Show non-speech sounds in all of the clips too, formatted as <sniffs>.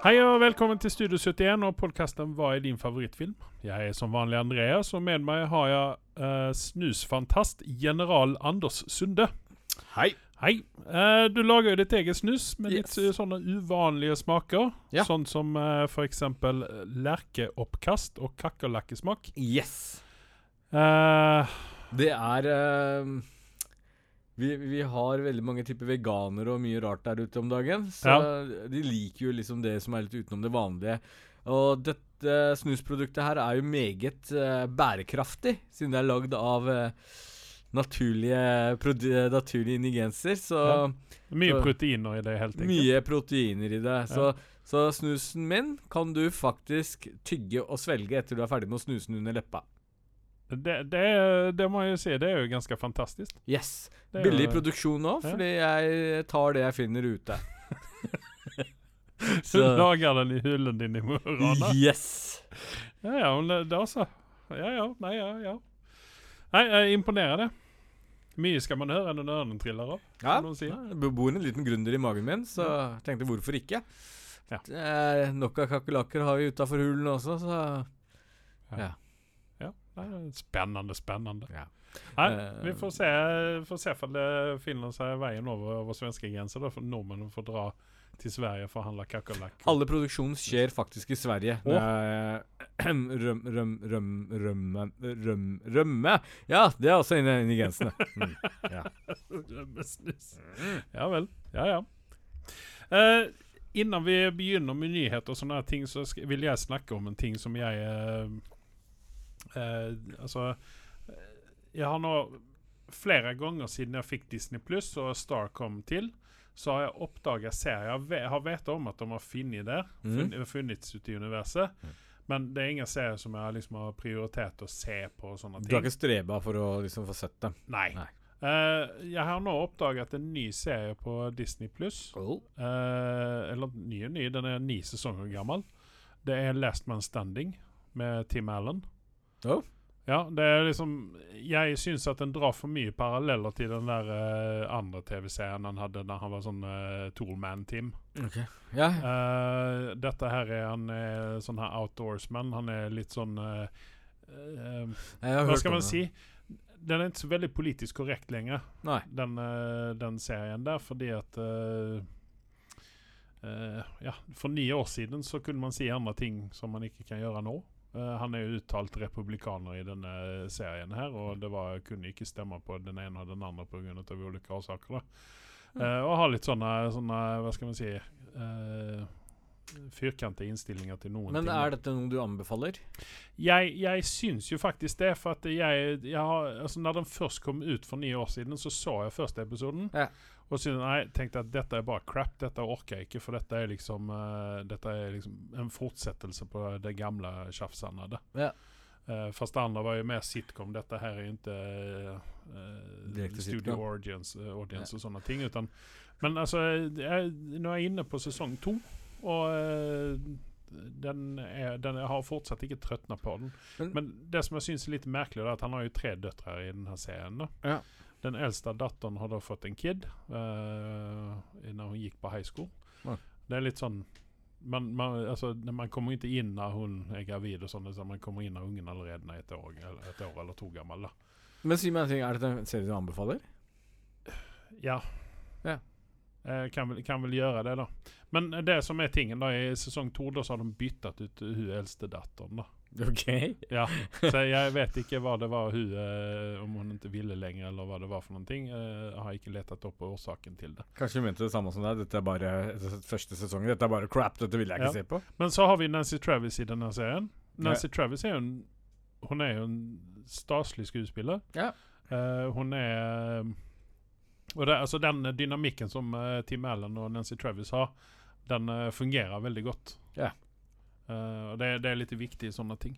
Hei og velkommen til Studio 71 og podkasten Hva er din favorittfilm? Jeg er som vanlig Andreas, og med meg har jeg eh, snusfantast general Anders Sunde. Hei. Hei. Eh, du lager jo ditt eget snus med Yes. eh, sånne uvanlige smaker. Ja. Sånn som uh, f.eks. lerkeoppkast og kakerlakkesmak. Yes. Eh, Det er vi, vi har veldig mange typer veganere og mye rart der ute om dagen. Så de liker jo liksom det som er litt utenom det vanlige. Og dette snusproduktet her er jo meget uh, bærekraftig, siden det er lagd av uh, naturlige, naturlige ingredienser. Så Ja. mye så- proteiner i det, helt enkelt. mye proteiner i det. Så, så snusen min kan du faktisk tygge og svelge etter du er ferdig med å snuse den under leppa. Det, det, det må jeg jo si, det er jo ganske fantastisk. Yes. Billig jo- produksjon nå, Ja. fordi jeg tar det jeg finner ute. <laughs> Du Så- lager den i hyllen din i morgen? Yes! Ja, ja, det, altså. Ja, ja, nei, ja, ja. Nei, jeg imponerer det. Mye skal man høre når ørnen triller av. Ja, det bor en liten gründer i magen min, så jeg tenkte hvorfor ikke? Ja. Det er nok av kakerlakker har vi utafor hulen også, så Ja. Ja, nei, spennende, spennende. Ja. Nei, Eh, vi får se, får se om det finner seg veien over, over svenske grenser. Da, for nordmennene får dra til Sverige for å handle kakerlakk. Alle produksjon skjer faktisk i Sverige. Eh, <clears throat> røm, røm, røm, rømme, røm, rømme Ja, det er også inne i grensene. Mm. Ja. <laughs> Rømmesnus. Ja vel. Ja, ja. Uh, innan vi begynner med nyheter og sånne ting, så vil jeg snakke om en ting som jeg eh, eh, Altså Jeg har nå flere ganger siden jeg fikk Disney Pluss og Star kom til, så har jeg oppdaga serier. Jeg har vet om at de har funnet der, mm. funn- funnits ute i universet. Mm. Men det er ingen serier som jeg liksom har prioritert å se på. og sånne ting. Du har ikke streba for å liksom få sett dem? Nei. Nei. Uh, jeg har nå oppdaget en ny serie på Disney pluss. eller ny og ny, den er ni sesonger gammel. Det er Last Man Standing med Tim Allen. Oh. Ja, det er liksom Jeg syns at den drar for mye paralleller til den der uh, andre TV-serien han hadde da han var sånn uh, Toolman-team. Okay. Ja. Uh, dette her er han er sånn her outdoorsman. Han er litt sånn uh, eh, Hva skal man det. si? Den er ikke så veldig politisk korrekt lenger, Nei. den, eh, den serien der, fordi at eh, eh, Ja, for ni år siden så kunne man si andre ting som man ikke kan gjøre nå. Eh, han er jo uttalt republikaner i denne serien her, og det var, kunne ikke stemme på den ene og den andre pga. ulike årsaker. da. Uh, og har litt sånne, sånne hva skal man si uh, Firkantede innstillinger til noen Men ting. er dette noe du anbefaler? Jeg, jeg syns jo faktisk det, for at jeg, jeg har, altså Når den først kom ut for ni år siden, så så jeg første episoden. Ja. Og så nei, tenkte jeg at dette er bare crap, dette orker jeg ikke, for dette er liksom uh, Dette er liksom en fortsettelse på det gamle tjafsandet. Ja. Uh, fast det andre var jo mer sitcom. Dette her er jo ikke uh, Studio audience, uh, audience og sånne ting. Utan, men altså, jeg, nå er jeg inne på sesong to, og den, er, den jeg har fortsatt ikke trøtna på den. Men- Men det som jeg syns er litt merkelig, er at han har jo tre døtre i denne serien. da Ja. Den eldste datteren har da fått en kid uh, når hun gikk på high school. Ja. Det er litt sånn man, man, altså, man kommer ikke inn når hun er gravid, og sånn, så man kommer inn når ungen allerede er et år, eller, et år eller to gammel. da Men si meg en ting, er dette en serie du anbefaler? Ja. Ja. Eh, kan, vel, kan vel gjøre det, da. Men det som er tingen, da i sesong to har de byttet ut hun eldste datteren. da <laughs> Ok. Ja, Så jeg vet ikke hva det var hun eh, Om hun ikke ville lenger, eller hva det var for noen ting. Eh, jeg har ikke lett opp årsaken til det. Kanskje hun mente det samme som deg. Dette er bare første sesongen. Dette er bare crap. Dette vil jeg ikke Ja. se på. Men så har vi Nancy Travis i denne serien. Nancy Travis er jo en Hun er jo en staselig skuespiller. Ja. Uh, hun er Og det, altså den dynamikken som Tim Allen og Nancy Travis har, den fungerer veldig godt. Ja. Eh, og det, det er litt viktig i sånne ting.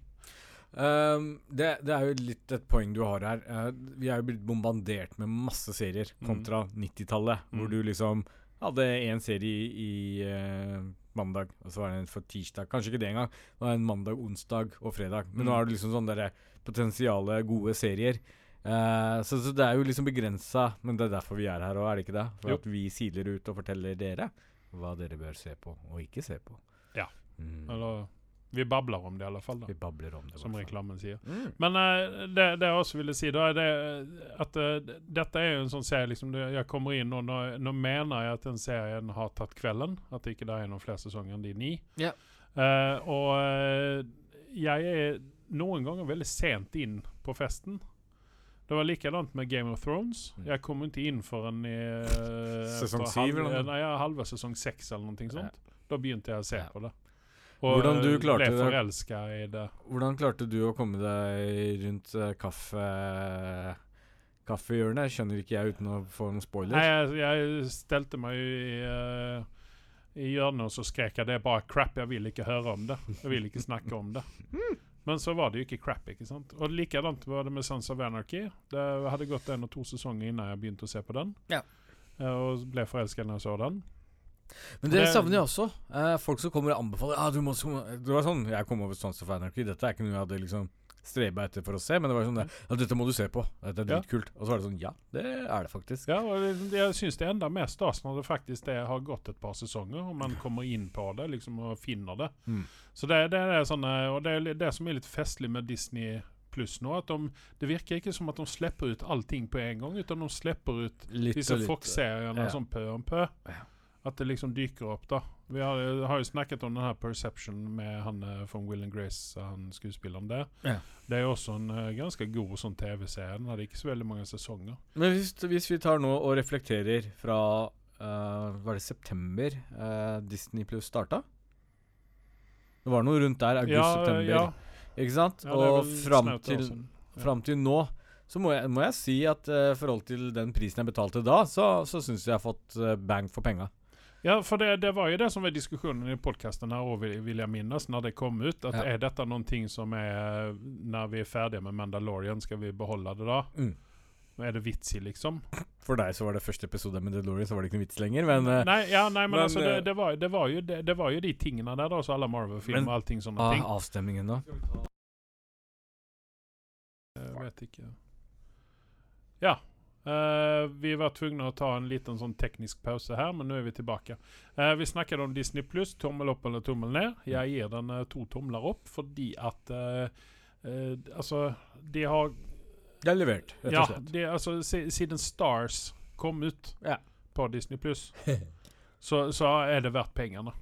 Um, det, det er jo litt et poeng du har her. Uh, vi er jo blitt bombardert med masse serier Mm. kontra 90-tallet, hvor Mm. du liksom hadde én serie i, i eh, mandag, og så var det en for tirsdag. Kanskje ikke det engang. Det var en mandag, onsdag og fredag. Men nå Mm. er det liksom sånne potensiale gode serier. Uh, så, så det er jo liksom begrensa, men det er derfor vi er her òg, er det ikke det? For Jo. at vi siler ut og forteller dere hva dere bør se på og ikke se på. Mm. Eller vi babler om det i alle fall, da. Vi babler om det. Som reklamen sier. Mm. Men uh, det, det jeg også ville si, da, er det at uh, dette er jo en sånn serie liksom, det, Jeg kommer inn og nå, nå mener jeg at den serien har tatt kvelden. At det ikke det er noen flere sesonger enn de ni. Yeah. Uh, og eh, jeg er noen ganger veldig sent inn på festen. Det var likadant med Game of Thrones. Mm. Jeg kom ikke inn foran i eh, Sesong syv, halv-? Nei, ja, halve sesong seks eller noe sånt. Da begynte jeg å se Ja. på det. Hvordan du eh, klarte ble det? forelska i det. Hvordan klarte du å komme deg rundt eh, kaffe kaffehjørnet? Skjønner ikke jeg uten å få noen spoiler. Nei, jeg, jeg stelte meg jo i, uh, i hjørnet og så skrek jeg det er bare crap, jeg vil ikke høre om det. Jeg vil ikke snakke om det. <laughs> Men så var det jo ikke crap. ikke sant? Og likedant var det med Sons of Anarchy. Det hadde gått en og to sesonger innen jeg begynte å se på den. Ja. Eh, og ble forelska når jeg så den. Men det, det- savner jeg også. Eh, folk som kommer og anbefaler ah, du må, Det var sånn Jeg kom over Sons of Anarchy. Dette er ikke noe jeg hadde liksom streba etter for å se, men det var sånn det, ja, dette må du se på. Dette er Ja. dritkult. Og så var det sånn Ja, det er det faktisk. Ja, og jeg syns det er enda mer stas når det faktisk det har gått et par sesonger, og man kommer inn på det liksom og finner det. Mm. Så det, det er sånn, eh, og det er det som er litt festlig med Disney pluss nå, at de, det virker ikke som at de slipper ut allting på en gang, utan de slipper ut Litt disse. Fox-seriene ja. sånn pø om pø. Ja. At det liksom dyker opp, da. Vi har, har jo snakket om den her Perception med han from Will and Grace, han skuespilleren der. Ja. Det er jo også en uh, ganske god sånn TV-serie. Den hadde ikke så veldig mange sesonger. Men hvis, hvis vi tar nå og reflekterer fra uh, Var det september uh, Disney Pluss starta? Det var noe rundt der. August-september. ja, Ikke sant? ja, og fram til. Ja. fram til nå så må jeg, må jeg si at i i forhold til den prisen jeg betalte da, så, så syns jeg jeg har fått uh, bang for penga. Ja, for det, det var jo det som var diskusjonen i podkasten her òg, vil, vil jeg minnes, når det kom ut. At Ja. Dette noen ting som er Når vi er ferdige med Mandalorian, skal vi beholde det da? Mm. Er det vits i, liksom? For deg så var det første episode med DeLorean, så var det ikke noe vits lenger, men eh, Nei, ja, nei men, men, altså, det, eh, det, var, det, var jo, det, det var jo de tingene der, da, så alle Marvel-filmer og allting sånne ah, ting. avstemningen da? Jeg vet ikke. Ja. Eh, vi var tvungna å ta en liten sånn teknisk pause her, men nå er vi tilbake. Uh, vi snakket om Disney pluss, tommel opp eller tommel ned. Jeg gir den uh, to tomler opp fordi at Altså, de har Det er levert, rett og slett. de, altså siden Stars kom ut Ja. på Disney pluss, <laughs> så, så er det verdt pengene.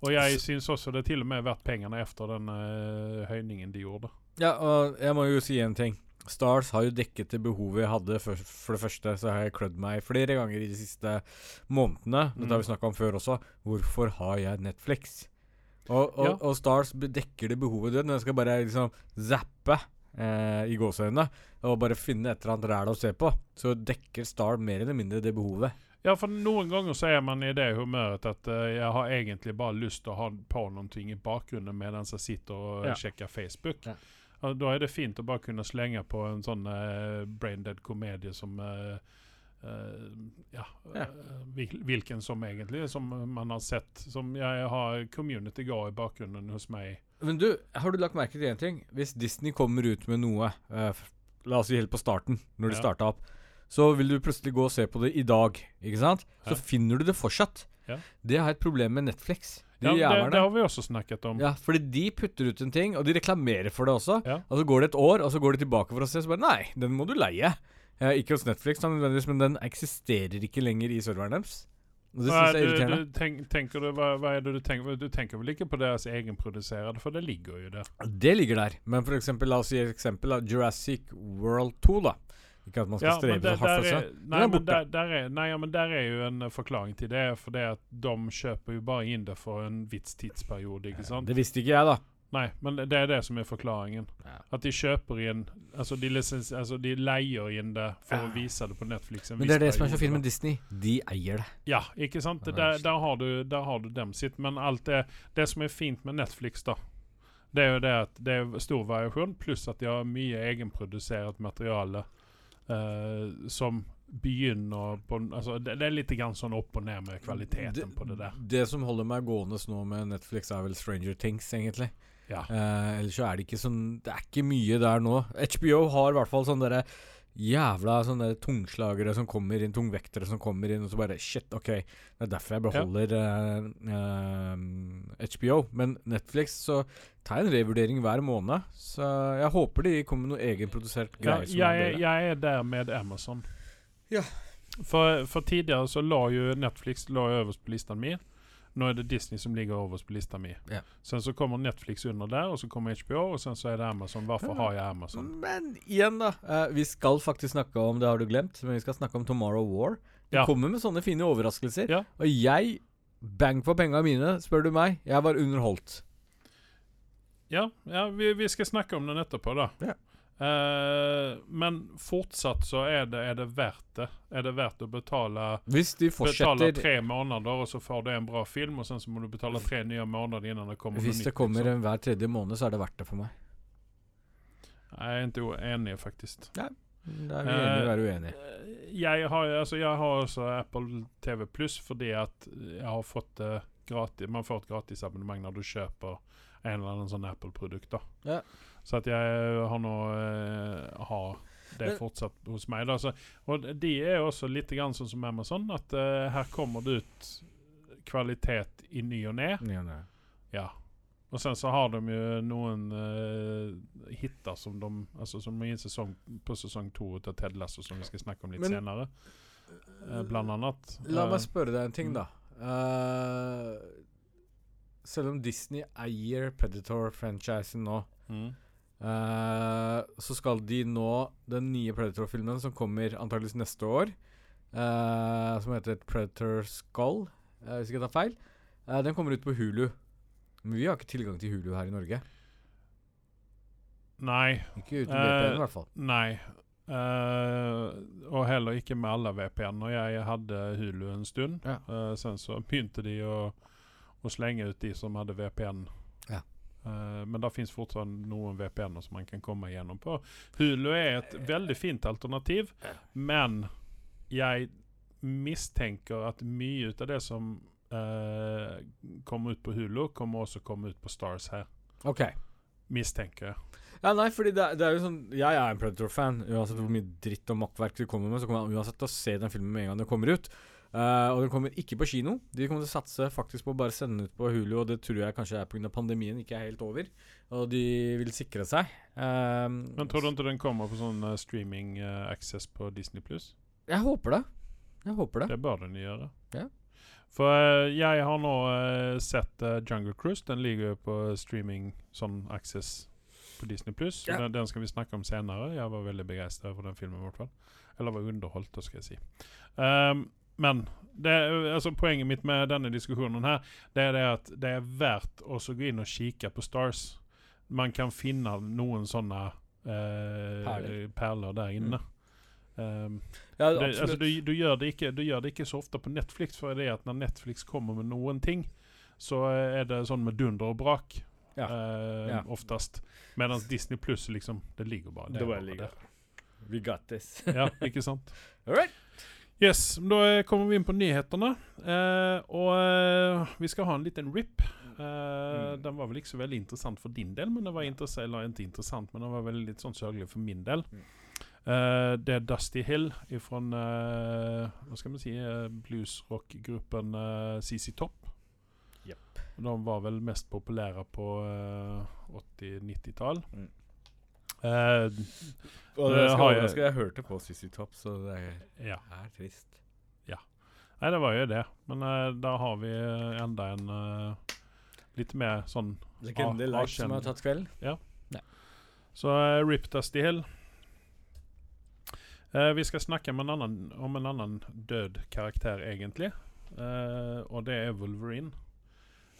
Og jeg syns også det er til og med verdt pengene etter den uh, høyningen de gjorde. Ja, og jeg må jo si en ting. Stars har jo dekket det behovet jeg hadde. For, for det første så har jeg klødd meg flere ganger i de siste månedene. Dette har vi Mm. snakka om før også. Hvorfor har jeg Netflix? Og, og, Ja. og Stars dekker det behovet. ditt. jeg skal bare liksom zappe eh, i gåseøynene og bare finne et eller annet ræl å se på, så dekker Star mer eller mindre det behovet. Ja, for noen ganger så er man i det humøret at uh, jeg har egentlig bare lyst til å ha på noe i bakgrunnen mens jeg sitter og Ja. sjekker Facebook. Ja. Og da er det fint å bare kunne slenge på en sånn uh, braindead komedie som uh, uh, ja, Ja. eh, hvilken som egentlig, som man har sett. Som jeg har Community ga i bakgrunnen hos meg. Men du, har du lagt merke til én ting? Hvis Disney kommer ut med noe, eh, la oss si helt på starten, når de Ja. starta opp, så vil du plutselig gå og se på det i dag, ikke sant? Så Ja. finner du det fortsatt. Ja. Det har jeg et problem med Netflix. Ja, det, det har vi også snakket om. Ja, fordi de putter ut en ting, og de reklamerer for det også. Ja. Og så går det et år, og så går de tilbake for å se, så bare Nei, den må du leie. Eh, ikke hos Netflix, men den eksisterer ikke lenger i serveren deres. Og det syns jeg er irriterende. du, tenk, tenker du, hva, hva er det du tenker Du tenker vel ikke på deres egenproduserte, for det ligger jo der. Det ligger der. Men for eksempel, la oss si et eksempel av Jurassic World 2, da. Ikke at man skal Ja, streve der, så hardt for seg. nei, men der, der er, nei, ja, men der er jo en eh, forklaring til det. For det at de kjøper jo bare inn det for en viss tidsperiode, ikke sant? Det visste ikke jeg, da. Nei, men det er det som er forklaringen. Ja. At de kjøper inn Altså, de, lisens, altså, de leier inn det for å vise det på Netflix. en Men det er det som er så fint med Disney. De eier det. Ja, ikke sant? Der, der, har du, der har du dem sitt. Men alt det, det som er fint med Netflix, da, det er jo det at det er stor variasjon, pluss at de har mye egenprodusert materiale eh, som begynner på Altså, det, det er litt grann sånn opp og ned med kvaliteten på det der. Det som holder meg gående nå med Netflix, er vel Stranger Things, egentlig. Ja. Uh, ellers så er det ikke sånn Det er ikke mye der nå. HBO har i hvert fall sånn derre jævla sånne tungslagere som kommer inn, tungvektere som kommer inn, og så bare Shit, OK. Det er derfor jeg beholder ja. uh, uh, HBO. Men Netflix så tar jeg en revurdering hver måned. Så jeg håper de kommer med noe egenprodusert Ja, greie. som er jeg, jeg er der med Amazon. Ja. For, for tidligere så la jo Netflix la øverst på listan min. Nå er det Disney som ligger øverst på lista mi. Ja. Sen så kommer Netflix under der, og så kommer HBO, og sen så er det Amazon. Hvorfor har jeg Amazon? Men igjen, da. Uh, vi skal faktisk snakke om Det har du glemt, men vi skal snakke om Tomorrow War. De Ja. kommer med sånne fine overraskelser. Ja. Og jeg Bang for penga mine, spør du meg. Jeg var underholdt. Ja, ja vi, vi skal snakke om den etterpå, da. Ja. Eh, men fortsatt så er det, er det verdt det. Er det verdt å betale Hvis de Betale tre måneder, og så får du en bra film, og sen så må du betale tre nye måneder innan det kommer Hvis det nytt, kommer liksom. en hver tredje måned, så er det verdt det for meg. Jeg er ikke enig, faktisk. Da er vi enige uh, være uenige. Eh, Jeg har, altså, jeg har også Apple TV Pluss fordi at jeg har fått det gratis. Man får et gratis abonnement når du kjøper en eller annen sånn Apple-produkt. da. Ja. Så at jeg har nå uh, har det fortsatt hos meg. da. Så, og de er også litt grann sånn som Amazon, at uh, her kommer det ut kvalitet i ny og ne. Ja. Ja. Og sen så har de jo noen uh, hitter som de Altså som i sesong, på sesong to av Ted Lasso, som vi skal snakke om litt Men- senere. Uh, blant annet. La Eh, meg spørre deg en ting, da. Eh, selv om Disney eier Predator-franchisen nå, mm. Eh, så skal de nå den nye Predator-filmen som kommer antakeligvis neste år, uh, som heter Predator Skull, uh, hvis ikke jeg tar feil, den kommer ut på Hulu. Men vi har ikke tilgang til Hulu her i Norge. Nei. Ikke uten VPN, i hvert fall. Nei. Og heller ikke med alle VPN-er. Jeg hadde Hulu en stund. Ja. Sen så begynte de å, å slenge ut de som hadde VPN. Ja. Eh, men det fins fortsatt noen VPN-er som man kan komme gjennom på. Hulu er et veldig fint alternativ, men jeg mistenker at mye av det som uh, kommer ut på Hulu, kommer også komme ut på Stars her. Okay. Mistenker jeg. Ja, nei, fordi det, det er jo sånn Jeg er en Predator-fan. Uansett hvor mye dritt og makkverk de kommer med, så kommer jeg uansett til å se den filmen med en gang den kommer ut. Eh, og den kommer ikke på kino. De kommer til å satse faktisk på å bare sende den ut på Hulu, og det tror jeg kanskje er pga. pandemien ikke er helt over. Og de vil sikre seg. Eh, Men tror du ikke den kommer på sånn eh, streaming uh, access på Disney Pluss? Jeg håper det. Jeg håper det. Det bør den gjøre. Ja. For uh, jeg har nå sett Jungle Cruise. Den ligger jo på streaming sånn access på Disney Pluss. Ja. Den, den skal vi snakke om senere. Jeg var veldig begeistret for den filmen. i hvert fall. Eller var underholdt, skal jeg si. Ehm, men det, altså, poenget mitt med denne diskusjonen her, det er det at det er også å gå inn og kikke på Stars. Man kan finne noen sånne eh, Perler. perler der inne. Mm. Um, Ja, det, altså, du, du, gjør det ikke, du gjør det ikke så ofte på Netflix, for det er at når Netflix kommer med noen ting, så er det sånn med dunder og brak. Ja. eh, Ja. Oftest. Mens Disney Pluss liksom Det ligger bare Det er bare bare ligger der. We got this. Ja, <laughs> ikke sant? All right. Yes, da eh, kommer vi inn på nyhetene. Eh, og eh, vi skal ha en liten rip. Eh, Mm. Den var vel ikke så veldig interessant for din del, men den var interessant, eller ikke interessant, men den var veldig litt sånn sørgelig for min del. Mm. Eh, det er Dusty Hill fra Hva skal man si bluesrock-gruppen CC Topp. Yep. De var vel mest populære på uh, 80-90-tall. Mm. Eh, Og Det det skal har jeg- overraske, jeg hørte på Sissy Top, så det er, ja. er trist. Nei, det var jo det. Men uh, da har vi eh, enda en uh, litt mer sånn Legende Ah, Light som har tatt kvelden. Ja Så uh, Rip Dusty Hill. Eh, vi skal snakke med en annen, om en annen død karakter, egentlig. Eh, og det er Wolverine.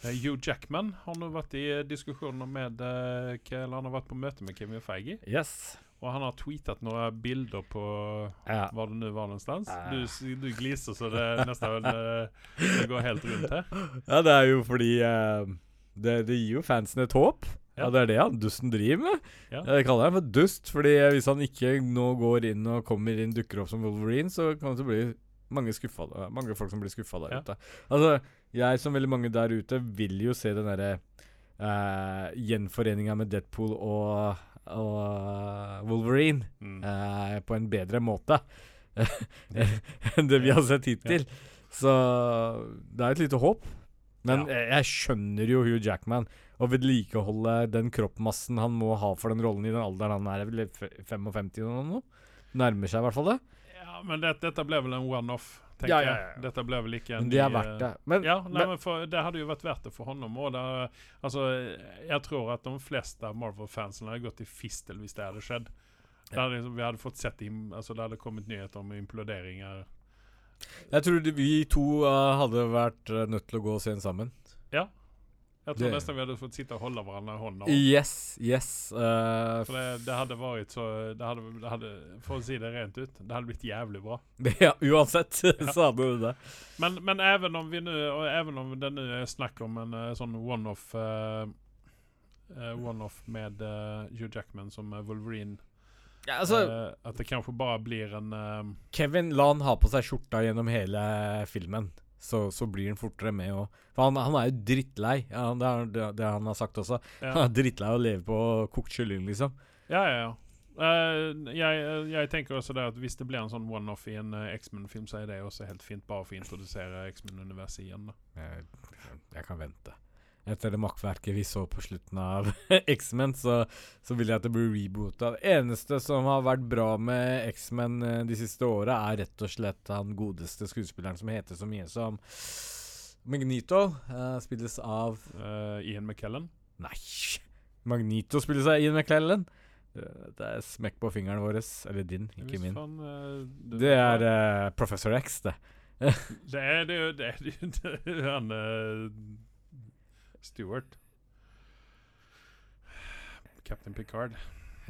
Eh, Hugh Jackman har nå vært i eh, diskusjoner med eh, Eller han har vært på møte med Kevin Feige. Yes. Og han har tweetet noen bilder på Ja. hva det nå var någonstans. Ja. Du, du gliser så det nesten det går helt rundt her. ja, det er jo fordi uh, det, det gir jo fansen et håp. Ja. Ja. Det er det han dusten driver med. Ja. Jeg kaller ham for dust, fordi hvis han ikke nå går inn og kommer inn, dukker opp som Wolverine, så kan det bli mange, skuffa, eh, mange folk som blir skuffa der Ja. ute. Altså, jeg som veldig mange der ute vil jo se den derre uh, gjenforeninga med Deadpool og og eh, Wolverine Mm. uh, på en bedre måte <laughs> <laughs> enn det vi har sett hittil. Så det er et lite håp. Men Ja. jeg, jeg skjønner jo Hugh Jackman. Å vedlikeholde den kroppmassen han må ha for den rollen i den alderen han er, er vel f- 55 eller noe? Nærmer seg i hvert fall det. Ja, men det, dette ble vel en one-off, tenker Ja, ja, ja. jeg. Dette ble vel ikke en Men det er verdt det. Men, Ja, nei, men men for, det hadde jo vært verdt det for honom. Det, altså, jeg tror at de fleste Marvel-fansene hadde gått i fistel hvis det hadde skjedd. Det hadde, liksom- vi hadde fått sett altså, Det hadde kommet nyheter om imploderinger. jeg tror vi to uh, hadde vært eh, nødt til å gå og se den sammen. Jeg tror Det- nesten vi hadde fått sitte og holde hverandre i hånda. Yes, yes. Uh, For det, det hadde vært så det hadde, det hadde, For å si det rent ut, det hadde blitt jævlig bra. <laughs> ja, uansett <laughs> så hadde det det. Men, men även om vi nu, och även om det nu är snack om en uh, sån one-off eh, eh, one-off med eh, Hugh Jackman som eh, Wolverine. Ja, eh, att det kanske bara blir en eh, Kevin, la han ha på seg skjorta gjennom hele filmen. Så, så blir han fortere med å For han, han er jo drittlei. Ja, det er det, det han har sagt også. Han er drittlei av å leve på kokt kylling, liksom. ja, ja, ja. Uh, jeg, jeg tenker også det at hvis det blir en sånn one-off i en uh, X-Men-film, så er det også helt fint bare for å introdusere X-Men-universet igjen. Da. Jeg, jeg kan vente. Etter det makkverket vi så på slutten av <laughs> X-Men, så, så vil jeg at det blir reboota. Det eneste som har vært bra med X-Men eh, de siste åra, er rett og slett han godeste skuespilleren som heter så mye som Magneto. Uh, spilles av uh, Ian McKellen. Nei! <laughs> Magneto spilles av Ian McKellen. Eh, Det er smekk på fingeren vår. Eller din, ikke min. fan, eh, Det er eh, Professor X, det. <laughs> Det er det, jo- det, det jo han eh, Stewart. Captain Picard.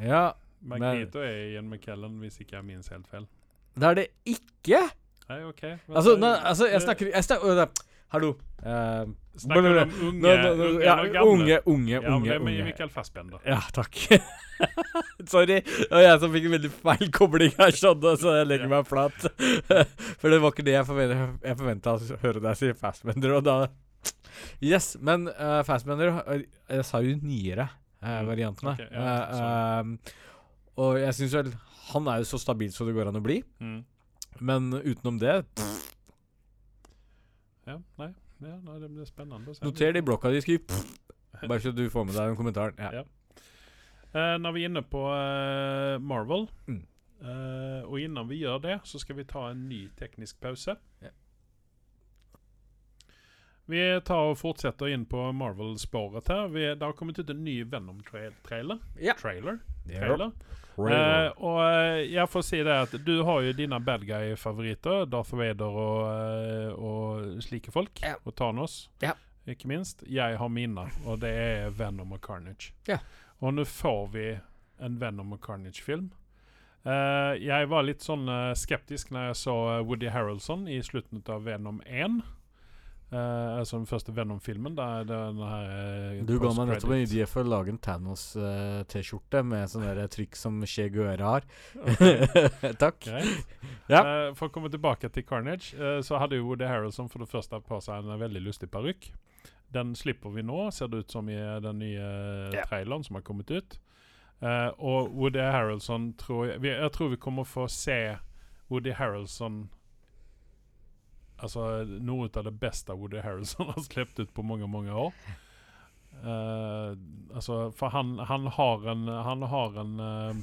Ja, Magneto er Ian McKellen, hvis ikke jeg minnes helt feil. det er det ikke! Nei, OK. Men Altså, nå, altså jeg snakker, jeg snakker øh, Hallo. Uh, Snakker du om unge, nå- nå- unge ja, unge, unge, unge, ja, men unge. er med. Michael Fassbender. Ja, takk. <laughs> Sorry. Det var jeg som fikk en veldig feil kobling her, skjønne, så jeg legger meg flat. <laughs> For det var ikke det jeg forventa. Å høre deg si Fastbender, og da Yes, men uh, Fastbender øh, Jeg sa jo nyere uh, variantene. Okay, ja, Eh, um, og jeg syns vel Han er jo så stabil som det går an å bli, Mm. men utenom det Ja, nei, ja, nei, det blir spennende. Noter det i blokka di, skriv Bare så du får med deg den kommentaren. Ja. Ja. Uh, når vi er inne på uh, Marvel, Mm. uh, og innan vi gjør det, så skal vi ta en ny teknisk pause. Ja. Vi tar og fortsetter inn på Marvel-sporet her. Vi, det har kommet ut en ny Venom-trailer. Ja. Trailer. trailer. trailer. Uh, og uh, jeg får si det at du har jo dine bad guy-favoritter. Darth Vader og, uh, og slike folk. Ja. Og Thanos, Ja. ikke minst. Jeg har mine, og det er Venom og Carnage. Ja. Og nå får vi en Venom og Carnage-film. Eh, jeg var litt sånn eh, skeptisk når jeg så eh, Woody Harrelson i slutten av Venom 1. Eh, altså den første Venom-filmen. Der den her eh, Du ga meg nettopp en idé for å lage en Thanos-T-skjorte med sånn trykk som Che Guerra har. <laughs> Takk. Greit. Ja. Uh, for å komme tilbake til Carnage, eh, så hadde jo Woody Harrelson for det første på seg en veldig lustig parykk. Den slipper vi nå, ser det ut som i eh, den nye yeah. traileren som har kommet ut. Eh, og Woody Harrelson tror jeg, jeg tror vi kommer få se Woody Harrelson Altså noe av det beste Woody Harrelson <laughs> har sluppet ut på mange, mange år. Uh, altså, for han, han har en Han har en uh,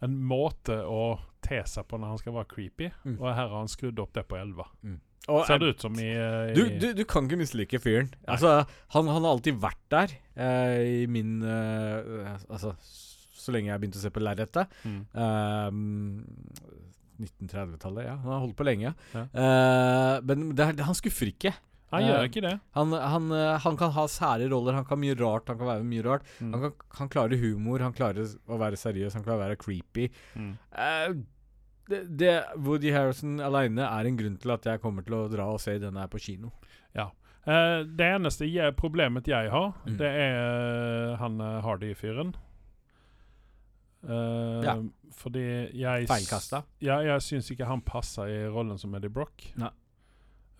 En måte å te seg på når han skal være creepy, Mm. og her har han skrudd opp det på 11. Og Ser er- det ut som i, eh, du, i du, du kan ikke mislike fyren. Altså, han, han har alltid vært der uh, i min uh, Altså, så lenge jeg begynte å se på lerretet. mm. Um, 1930-tallet, ja. Han har holdt på lenge. Ja. Uh, men det, han skuffer ikke. Han Eh, gjør ikke det. Han, han, eh, han kan ha sære roller, han kan mye rart, han kan være mye rart. Mm. Han, kan, han klarer humor, han klarer å være seriøs, han klarer å være creepy. Mm. Uh, det, det, Woody Harrison aleine er en grunn til at jeg kommer til å dra og se denne her på kino. Eh, det eneste jeg, problemet jeg har, Mm. det er uh, han eh, Hardy-fyren. Eh, Ja. Fordi jeg Feilkasta. Ja, jeg syns ikke han passer i rollen som Eddie Brock. Nei.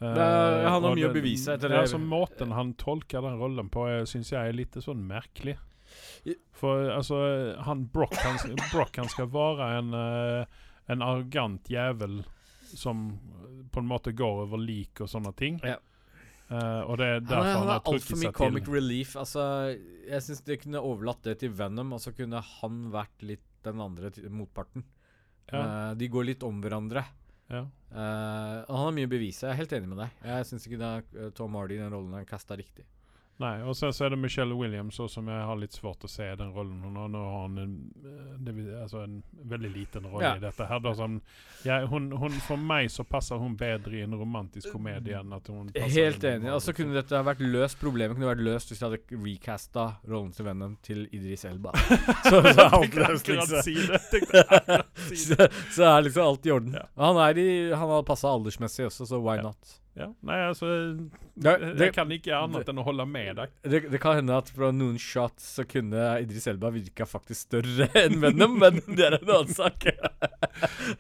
Uh, Det han har mye å bevise etter det. Altså, Måten han tolker den rollen på, syns jeg er litt sånn merkelig. For altså, han Brock han, <laughs> Brock, han skal være en, uh, en arrogant jævel som på en måte går over lik og sånne ting. Ja. Uh, og det er derfor Han, han, han har trukket seg til. comic relief. Altså, jeg syns de kunne overlatt det til Venom, og så kunne han vært litt den andre motparten. Ja. Uh, de går litt om hverandre. Ja. Uh, han har mye bevis. Jeg er helt enig med deg. Jeg syns ikke det Tom Hardy i den rollen er kasta riktig. Nei, og sen så er det Michelle Williams også, som jeg har litt svårt å se i den rollen hun har. Nå har hun en, eh, det altså en veldig liten rolle Ja. i dette. her. Da, som, ja, hun, hun, for meg så passer hun bedre i en romantisk komedie enn at hun passer Helt enig. Og så kunne dette ha vært løst Problemet kunne vært løst hvis de hadde recasta rollen til Venom til Idris Elba. <laughs> så, så så, så er liksom alt i orden. Ja. Han er i Han har passa aldersmessig også, så why not? Ja, nei, altså Det, Jeg kan ikke annet enn å holde med deg. det, det kan hende at fra noen shots så kunne Idris Elba virka faktisk større <laughs> enn Venom, men det er en annen sak. <laughs>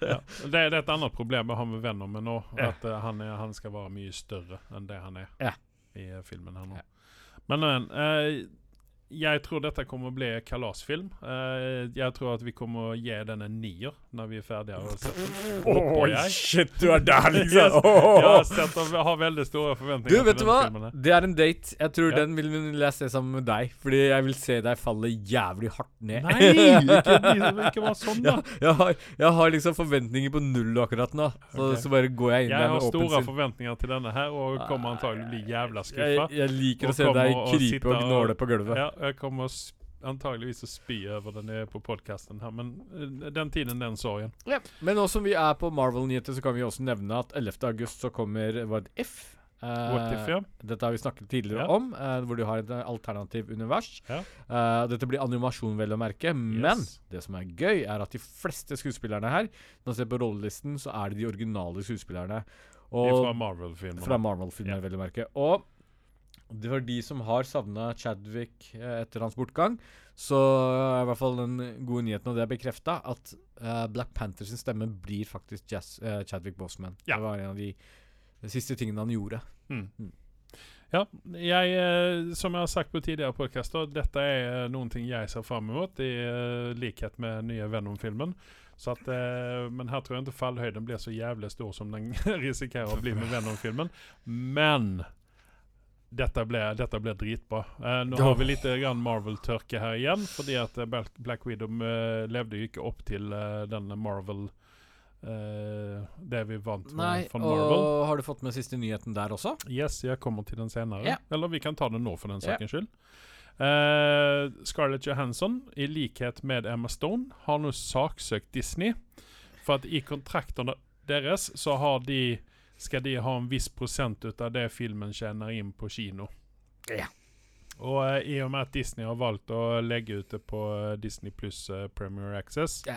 Ja. Det, det er et annet problem jeg har med Venom nå. Ja. At eh, han, er, han skal være mye større enn det han er Ja. i eh, filmen her nå. Ja. Men, men eh, jeg tror dette kommer å bli kalasfilm. Uh, jeg tror at vi kommer å gi den en nier når vi er ferdige. Håper jeg. shit, du er der, <laughs> liksom! Jeg har, sett, jeg har veldig store forventninger. Du, vet du hva? denne filmen. her. Det er en date. Jeg tror Ja. den vil jeg se sammen med deg. Fordi jeg vil se deg falle jævlig hardt ned. Nei! Ikke, ikke være sånn, da. <laughs> Ja, jeg, har, jeg har liksom forventninger på null akkurat nå. Så, okay. så bare går jeg inn Jeg der har med åpen store forventninger til denne her, og kommer antagelig bli jævla skuffa. jeg liker å se deg krype og og- gnåle på gulvet. Ja, jeg kommer antageligvis å spy over den er på podkasten her, men eh, den tiden, den sorgen. Men nå som vi er på Marvel-nyheter, så kan vi også nevne at 11. august så kommer What If. Uh, What if, ja? Dette har vi snakket tidligere yeah. om, uh, hvor du har et eh, alternativ univers. Yeah. Uh, dette blir animasjon, vel å merke. Men Yes. det som er gøy, er at de fleste skuespillerne her Når man ser på rollelisten, så er det de originale skuespillerne. Og Fra Marvel-filmer. Marvel-filmer, vel å merke. Og det var de som har savna Chadwick eh, etter hans bortgang. Så er i hvert fall den gode nyheten, og det er bekrefta, at eh, Black Panthers stemme blir faktisk Jazz, eh, Chadwick Boseman. Ja. Det var en av de, de siste tingene han gjorde. Mm. Mm. Ja, jeg, eh, som jeg har sagt på tidligere podkaster, dette er eh, noen ting jeg ser fram mot, i eh, likhet med nye Venom-filmen. Så at, eh, men her tror jeg ikke fallhøyden blir så jævlig stor som den <laughs> risikerer å bli med Venom-filmen. Men dette ble, dette ble, dritbra. Eh, nå har vi litt Marvel-tørke her igjen, fordi at eh, Black, Black Widow eh, levde jo ikke opp til denne den Marvel eh, Det vi vant med Nei, Marvel. og har du fått med siste nyheten der også? Yes, jeg kommer til den senere. Yeah. Eller vi kan ta den nå, for den saken yeah. skyld. Eh, Scarlett Johansson, i likhet med Emma Stone, har nå saksøkt Disney. For at i kontraktene deres så har de skal de ha en viss prosent av det filmen tjener inn på kino. Ja. Og uh, i og med at Disney har valgt å legge ut det på eh, Disney pluss uh, Premier Access, Ja.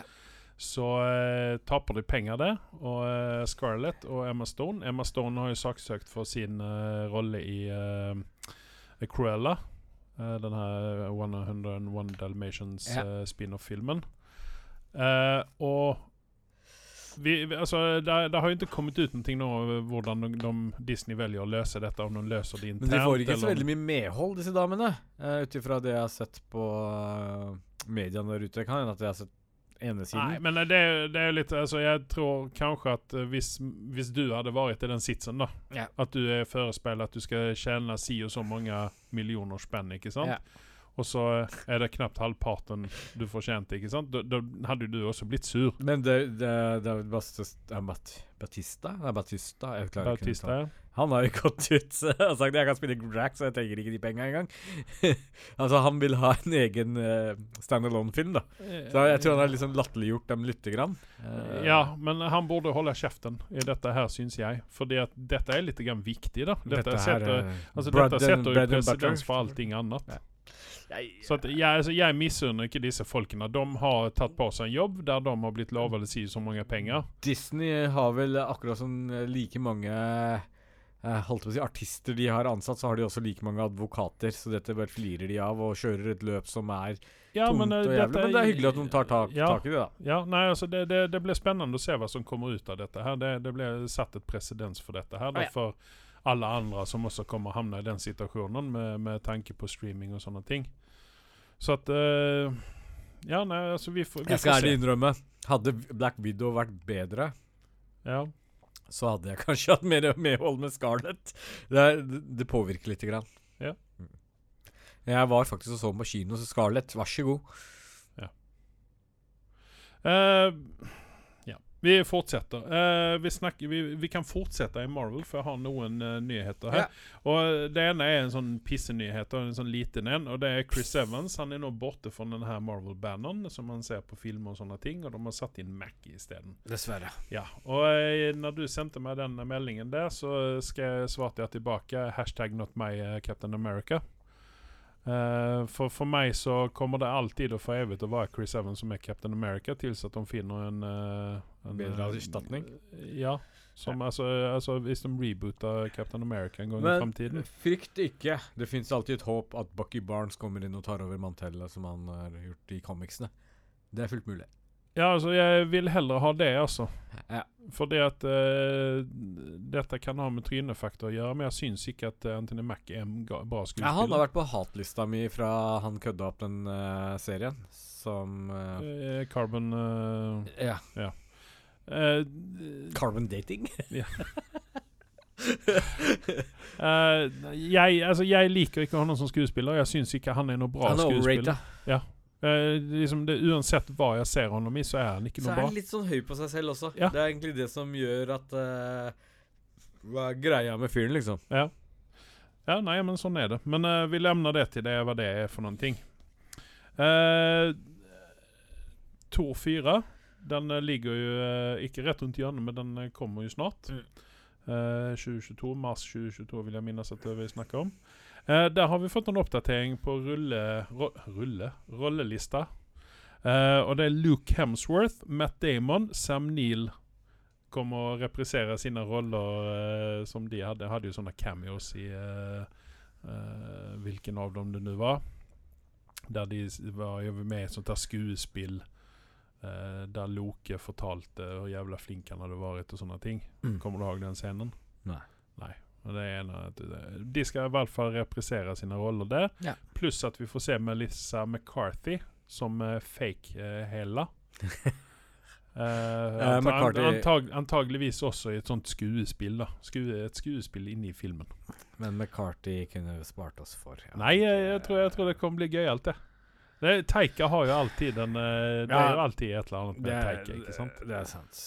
så uh, taper de penger der. Og eh, Scarlett og Emma Stone Emma Stone har jo saksøkt for sin eh, rolle i eh, Cruella. eh, den her 101 Dalmatians Ja. eh, spin-off-filmen. Eh, og vi, altså, det, det har jo ikke kommet ut noe nå hvordan de, de, Disney velger å løse dette. Om de løser det internt. Men de får ikke så eller om- veldig mye medhold, disse damene. Uh, Ut ifra det jeg har sett på uh, mediene der ute. Kan hende at jeg har sett ene siden. Nei, men det, er- det er litt altså, Jeg tror kanskje at eh, hvis, hvis du hadde vært i den sitsen, da yeah. At du er forespeilet at du skal tjene si og så mange millioner spenn, ikke sant? Ja. Og så er det knapt halvparten du fortjente, ikke sant? Da, da hadde du også blitt sur. Men det, det, det er Bastis- er Batista? Batista. Jeg klarer ikke uttale. ja. Han har jo gått ut <laughs> og sagt jeg kan spille Grack, så jeg trenger ikke de penga engang. <laughs> altså, han vil ha en egen uh, standalone-film, da. Så jeg tror han har liksom latterliggjort dem lite grann. Uh, Ja, men han borde holde kjeften i dette her, syns jeg. Fordi at dette er litt grann viktig, da. Dette, dette setter, er altså, dette setter jo presedens for allting annet. Ja. Jeg- Så at jeg, altså, jeg misunner ikke disse folkene. De har tatt på seg en jobb der de har blitt lovet si så mange penger. Disney har vel akkurat som eh, like mange eh, holdt på å si artister de har ansatt, så har de også like mange advokater. Så dette bare flirer de av og kjører et løp som er Ja, tungt eh, og jævlig. Men det er hyggelig at de tar tak, ja, tak i det, da. Ja, nei, altså det, det, det blir spennende å se hva som kommer ut av dette. her Det, det blir satt et presedens for dette her. Ah, ja. Alle andre som også kommer havne i den situasjonen med, med tanke på streaming og sånne ting. Så at Uh, Ja, nei, altså vi får, vi Jeg skal ærlig innrømme, hadde Black Widow vært bedre, Ja. så hadde jeg <laughs> kanskje hatt mer medhold med Scarlett. Det, det, påvirker lite grann. Ja. Mm. Jeg var faktisk og så den på kino, så Scarlett, vær så god. Ja. ja. Vi fortsetter. Uh, vi, snakker, vi, vi kan fortsette i Marvel, for jeg har noen uh, nyheter her. Og Det ene er en sånn pissenyhet, en sånn liten en. Og det er Chris Evans. Han er nå borte fra den her Marvel-banneren som man ser på film og sånne ting, og de har satt inn Mackie isteden. Dessverre. Ja, og uh, når du sendte meg den meldingen der, så skal jeg svarte jeg tilbake hashtag not my eh, Captain America. Eh, for for meg så kommer det alltid og for evig å være Chris Evans som er Captain America, til at de finner en, uh, en Bedre erstatning? Uh, Ja. Som, Altså, altså Hvis de rebooter Captain America en gang i Men framtiden. frykt ikke. Det fins alltid et håp at Bucky Barnes kommer inn og tar over mantellet som han har gjort i comicsene. Det er fullt mulig. Ja, altså, jeg vil heller ha det, altså. Ja. Fordi at uh, dette kan ha med trynefaktor å gjøre, men jeg syns ikke at eh, Anthony Mack er en bra bra Ja, skuespiller. han har vært på hatlista mi fra han kødda opp den uh, serien, som uh, Carbon Ja. eh, Carbon dating? <laughs> eh, jeg, altså, jeg liker ikke han som skuespiller. Jeg syns ikke han er noe bra han er skuespiller. overrata. Eh, liksom det, uansett hva jeg ser ham i, så er han ikke Så noe er han litt sånn høy på seg selv også. Ja. Det er egentlig det som gjør at uh, Hva er greia med fyren, liksom? Ja. ja, nei, men sånn er det. Men uh, vi levner det til det hva det er for noen ting. Uh, Tor 4 den ligger jo ikke rett rundt hjørnet, men den kommer jo snart. Mm. Eh, 2022, Mars 2022 vil jeg minnes at vi snakker om. Eh, der har vi fått en oppdatering på rulle, ro, rulle rollelista. Eh, og det er Luke Hemsworth, Matt Damon, Sam Neill kommer å reprisere sine roller eh, som de hadde. Hadde jo sånne cameos i eh, eh, hvilken av dem det nå var. Der de var jo med i et sånt der skuespill eh, der Loke fortalte hvor jævla flink han hadde vært og sånne ting. Kommer du ihåg den scenen? Nei. Nei. Er de, skal i hvert fall reprisere sine roller der. Ja. Pluss at vi får se Melissa McCarthy som uh, fake uh, Hela. <laughs> Eh, anta- McCarthy- antag, antageligvis også i et sånt skuespill. da Sku, Et skuespill inne i filmen. Men McCarthy kunne jo spart oss for. ja. Nei, jeg, jeg, tror, jeg tror det kommer bli gøyalt, det. det. Teika har jo alltid en eh, Det Ja. er jo alltid et eller annet med er, ikke sant? det er sant.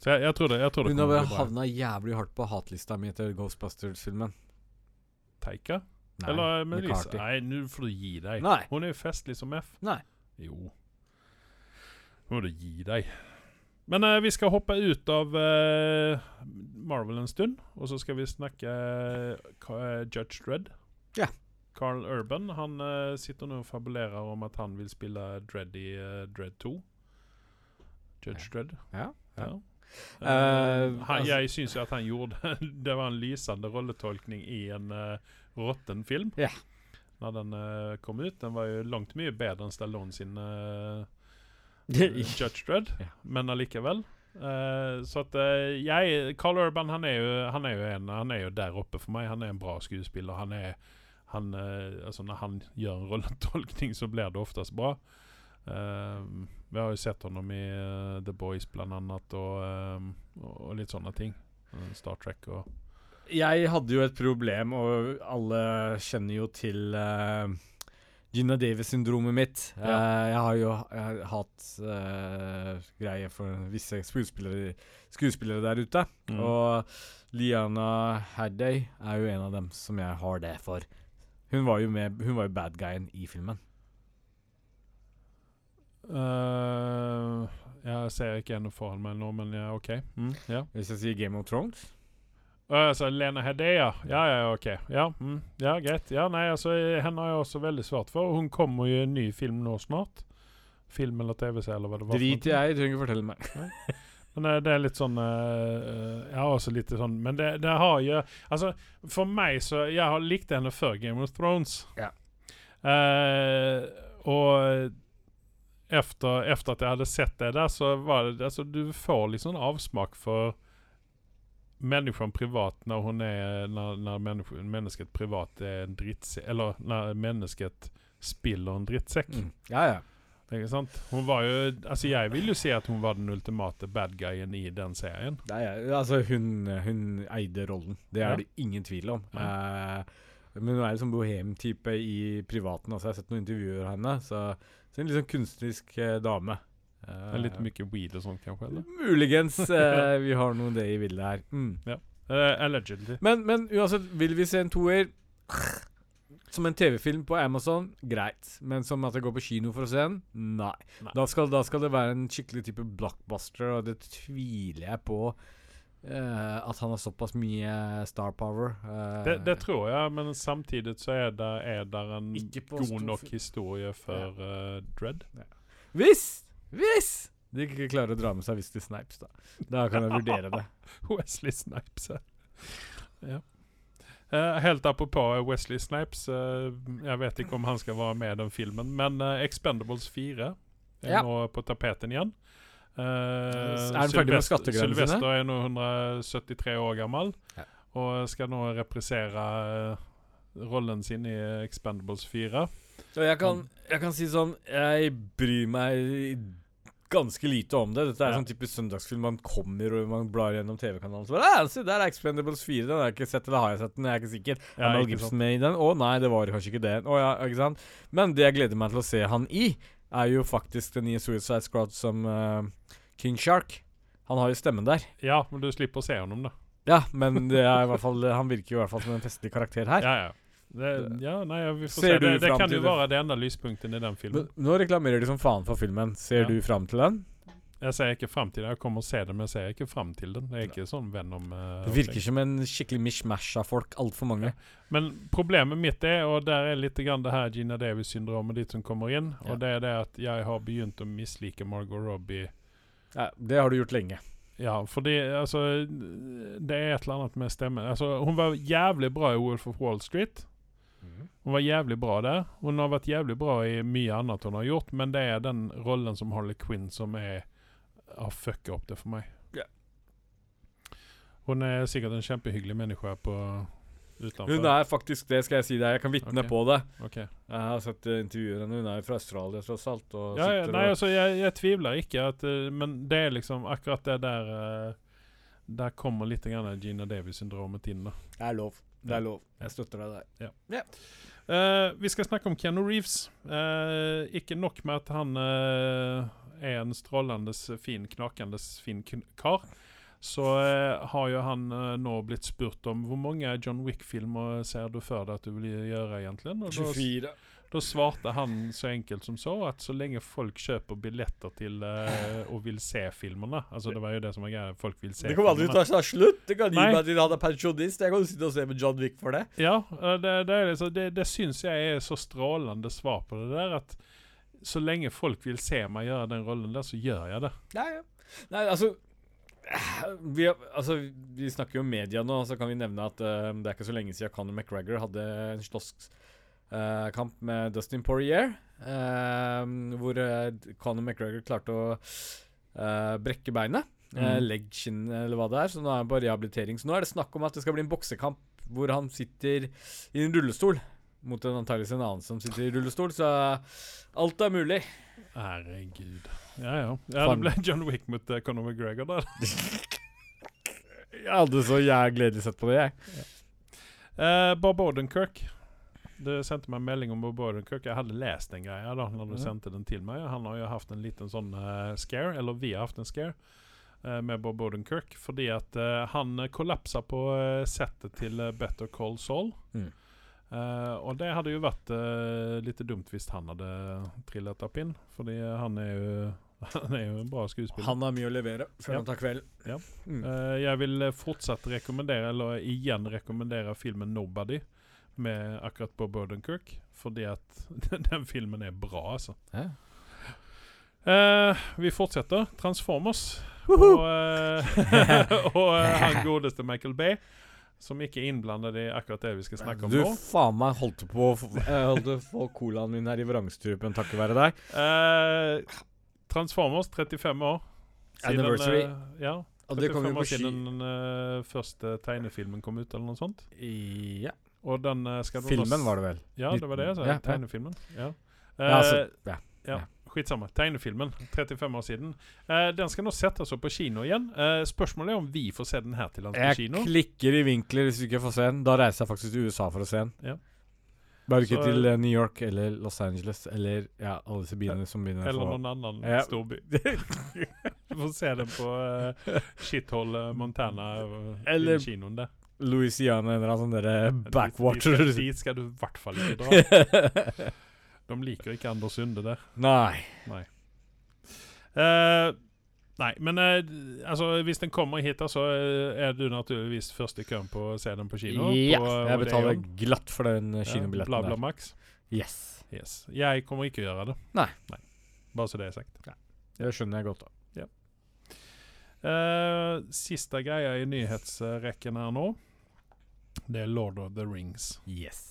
Så jeg, jeg tror det, jeg tror det Hun har havna jævlig hardt på hatlista mi etter Ghostbusters-filmen. Teika? Nei, Eller Melissa? McCarthy. Nei, nå får du gi deg. Nei. Hun er jo festlig som F. Nei. Jo. Nå må du gi deg. Men uh, vi skal hoppe ut av uh, Marvel en stund, og så skal vi snakke uh, eh, Judge Dredd. Ja. Carl Urban han eh, sitter nå og fabulerer om at han vil spille Dredd i eh, Dredd 2. Judge Dredd. Ja. Ja. Eh, Eh, han, altså- jeg syns jo at han gjorde <laughs> Det var en lysende rolletolkning i en uh, råtten film. Ja. Når den uh, kom ut. Den var jo langt mye bedre enn Stallone sin uh, <laughs> Judge Dredd, yeah. men allikevel. Uh, så at uh, jeg Carl Urban han er, jo, han, er jo en, han er jo der oppe for meg. Han er en bra skuespiller. Han er han, uh, altså Når han gjør en rolletolkning, så blir det oftest bra. Eh, vi har jo sett honom i uh, The Boys blant annet, og, um, og, litt sånne ting. Eh, Star Trek og Jeg hadde jo et problem, og alle kjenner jo til uh, Gina Davis-syndromet mitt. Ja. Uh, jeg har jo jeg har hatt uh, greie for visse skuespillere, skuespillere der ute. Mm. Og Liana Hadday er jo en av dem som jeg har det for. Hun var jo med Hun var jo bad guyen i filmen. Eh, Jeg ser ikke ennå foran meg nå, men ja, OK. Mm, ja. Hvis jeg sier Game of Thrones. Uh, altså Lena Hedaya? Ja, ja, ok. Ja, mm, ja, greit. Ja, nei, altså, eh, henne har jeg også veldig svart for. Hun kommer jo i en ny film nå snart. Film eller TV-serie, eller hva det var. Drit i jeg, trenger ikke fortelle meg. Men det, det er litt sånn eh, eh, Jeg har også litt sånn Men det, det har jo Altså, for meg så Jeg har likt henne før Game of Thrones. Ja. Uh, og efter, efter at jeg hadde sett det der, så var det Altså, du får liksom avsmak for människan privat när hon är när, när människ, mennesket privat är en dritt eller när mennesket spiller en drittsekk. Mm. Ja, ja. Ikke sant? Hun var jo Altså, jeg vil jo si at hun var den ultimate bad guyen i den serien. Nei, altså, hun, hun eide rollen. Det er Ja. det ingen tvil om. Eh, men hun er liksom bohem-type i privaten. Altså, jeg har sett noen intervjuer av henne. Så, så en litt sånn kunstnerisk eh, dame. Er litt mye weed og sånt, kanskje? eller? Muligens Uh, <laughs> vi har noe det i bildet her. Mm. Eh, allegedly. Men, men uansett, vil vi se en toer <sniffs> som en TV-film på Amazon, greit. Men som at jeg går på kino for å se den, nei. Nei. Da, skal, da skal det være en skikkelig type blockbuster, og det tviler jeg på eh, at han har såpass mye star power. Uh, Det, det tror jeg, men samtidig så er det, er det en god nok historie for eh, Dread. Hvis! Hvis! De ikke klarer å dra med seg Wesley Snipes, da. Da kan jeg vurdere det. <laughs> Wesley Snipes. ja. ja. Helt apropos Wesley Snipes. jeg vet ikke om han skal være med i den filmen, men Expendables 4 er Ja. nå på tapeten igjen. Eh, Er han ferdig med Sylvester- sine? Sylvester er nå 173 år gammel Ja. og skal nå reprisere eh, rollen sin i Expendables 4. Og jeg kan, jeg kan si sånn Jeg bryr meg ganske lite om det. Dette er Ja. sånn typisk søndagsfilm man kommer og man blar gjennom TV-kanalen. Så bare, «Ah, se, der er Expendables 4. Den har jeg ikke sett, eller har jeg sett den? Jeg er ikke sikker. Ja, er Mel Gibson med i den? Å nei, det var kanskje ikke det. Å ja, ikke sant? Men det jeg gleder meg til å se han i, er jo faktisk den nye Suicide Squad som uh, King Shark. Han har jo stemmen der. Ja, men du slipper å se gjennom det. Ja, men det er i hvert fall han virker jo i hvert fall som en festlig karakter her. Ja, ja. Det, ja, nei, vi får Ser se. Det, det kan jo være det enda lyspunkten i den filmen. Men nå reklamerer de som faen for filmen. Ser Ja. du fram til den? Jeg ser ikke fram til det. Jeg kommer og ser det, men jeg ser ikke fram til den. Det er ikke sånn Venom. Uh, Det virker som en skikkelig mishmash av folk. Altfor mange. Men problemet mitt er, og der er litt grann det her Gina Davies-syndromet ditt som kommer inn, Ja. og det er det at jeg har begynt å mislike Margot Robbie. Ja, det har du gjort lenge. Ja, fordi altså Det er et eller annet med stemmen. Altså, hun var jævlig bra i Wolf of Wall Street. Hun var jævlig bra der. Hun har vært jævlig bra i mye annet hun har gjort, men det er den rollen som Harley Quinn som er har fucka opp det for meg. Yeah. Hun er sikkert en kjempehyggelig menneske på utenfor. Hun er faktisk det, skal jeg si deg. Jeg kan vitne okay. på det. Okay. Jeg har sett uh, intervjuer henne. Hun er jo fra Australia, tross alt. Og Ja, ja, nei, og- altså, jeg, jeg tviler ikke, at, eh, men det er liksom akkurat det der eh, Der kommer litt grann Gina Davis-syndromet inn. da. Det er lov. Det er lov. Jeg støtter deg der. Eh, vi skal snakke om Keanu Reeves. Uh, ikke nok med at han eh, er en strålende fin, knakende fin kar, så eh, har jo han eh, nå blitt spurt om hvor mange John Wick-filmer ser du for deg at du vil gjøre, egentlig? Og 24. da svarte han så enkelt som så at så lenge folk kjøper billetter til eh, og vil se filmene Altså Det var jo det som var greia. Folk vil se Det kommer aldri til å ta slutt. Det kan gi meg til han er pensjonist. Jeg kan sitte og se med John Wick for det. Ja, det, det, liksom, det, det syns jeg er så strålende svar på det der. At så lenge folk vil se meg gjøre den rollen der, så gjør jeg det. Nei. Nei, altså vi, altså vi snakker jo om media nå, så kan vi nevne at uh, det er ikke så lenge siden Conor McGregor hadde en slåsskamp med Dustin Poirier. Uh, hvor uh, Conor McGregor klarte å eh, brekke beinet. Uh, Mm. Leggskinn, eller hva det er. Så nå er han på rehabilitering. Så nå er det snakk om at det skal bli en boksekamp hvor han sitter i en rullestol. Mot en antakeligvis en annen som sitter i rullestol. Så alt er mulig. Herregud. Ja, ja. ja det ble John Wick mot uh, Conor McGregor der. <laughs> Jeg hadde så jævlig gledelig sett på det, jeg. Uh, Bob Odenkirk. Du sendte meg en melding om Bob Odenkirk. Jeg hadde lest den greia da når du mm. sendte den til meg. Han har jo hatt en liten sånn uh, scare, eller vi har hatt en scare, med Bob Odenkirk. Fordi at han kollapsa på settet til Better Call Saul. Mm. Eh, og det hadde jo vært uh, litt dumt hvis han hadde trillet opp inn. Fordi han er jo <laughs> Han er jo en bra skuespiller. Han har mye å levere før Ja. han tar kvelden. Ja. Mm. Uh, jeg vil fortsatt rekommendere, eller igjen rekommendere filmen 'Nobody' med akkurat Bob Odenkirk. Fordi at <laughs> den filmen er bra, altså. Ja. Eh, vi fortsetter. Transformers. Og, uh, <laughs> og han godeste Michael Bay, som ikke er innblandet i akkurat det vi skal snakke om Du nå. faen meg holdt på å få- Jeg holdt få colaen min her i vrangstrupen takket være deg. Eh, Transformers, 35 år. Anniversary. eh, ja, Og det 35 kom jo år på ski... siden den eh, første tegnefilmen kom ut, eller noe sånt. Ja. Og den eh, skal Filmen var det vel? Ja, det var det jeg sa. Ja, ja. Tegnefilmen. Ja. Ja, Eh, altså, ja. Ja. Tegnefilmen. 35 år siden. Eh, den skal nå settes opp på kino igjen. Eh, spørsmålet er om vi får se den her til lands på Jeg klikker i vinkler hvis du ikke får se den. Da reiser jeg faktisk til USA for å se den. Ja. Bare ikke til uh, New York eller Los Angeles eller ja, alle disse byene som begynner Eller noen annen Ja. storby. <laughs> Du får se den på uh, Shithole eh, Montana Eller- i kinoen der. Louisiana eller annen sånn derre Dit- backwater. Dit, skal- dit skal du i hvert fall ikke dra. <laughs> De liker ikke Anders Sunde der. Nei. Eh, nei, men uh, altså, hvis den kommer hit, så eh, er du naturligvis først i køen på å se den på kino. Ja, på, jeg betaler Odeon. glatt for den kinobilletten. Ja, Bla, bla. Max. Yes. Yes. Jeg kommer ikke å gjøre det. Nei. Bare så det er sagt. Det skjønner jeg godt. da. Eh, siste greia i nyhetsrekken her nå, det er Lord of the Rings. Yes.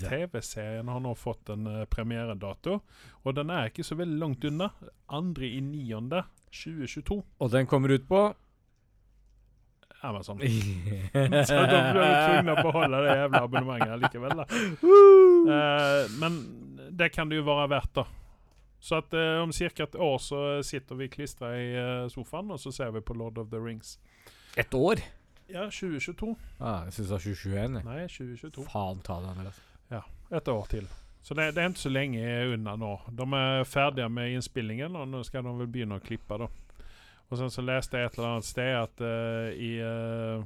TV-serien har nå fått en uh, premieredato, og den er ikke så veldig langt unna. Andre i niende 2022. Og den kommer ut på Amazon. <laughs> Så da blir de tvunget til å beholde det jævla abonnementet likevel. da. Uh, men det kan det jo være verdt, da. Så at uh, om ca. et år så sitter vi klistra i sofaen, og så ser vi på Lord of the Rings. Et år? Ja, 2022. Ah, jeg syns det var 2021. jeg. Nei, 2022. Faen ta det, Andreas. Et år til. Så det, det er ikke så lenge unna nå. De er ferdige med innspillingen, og nå skal de vel begynne å klippe. da. Og sen så leste jeg et eller annet sted at uh, i uh,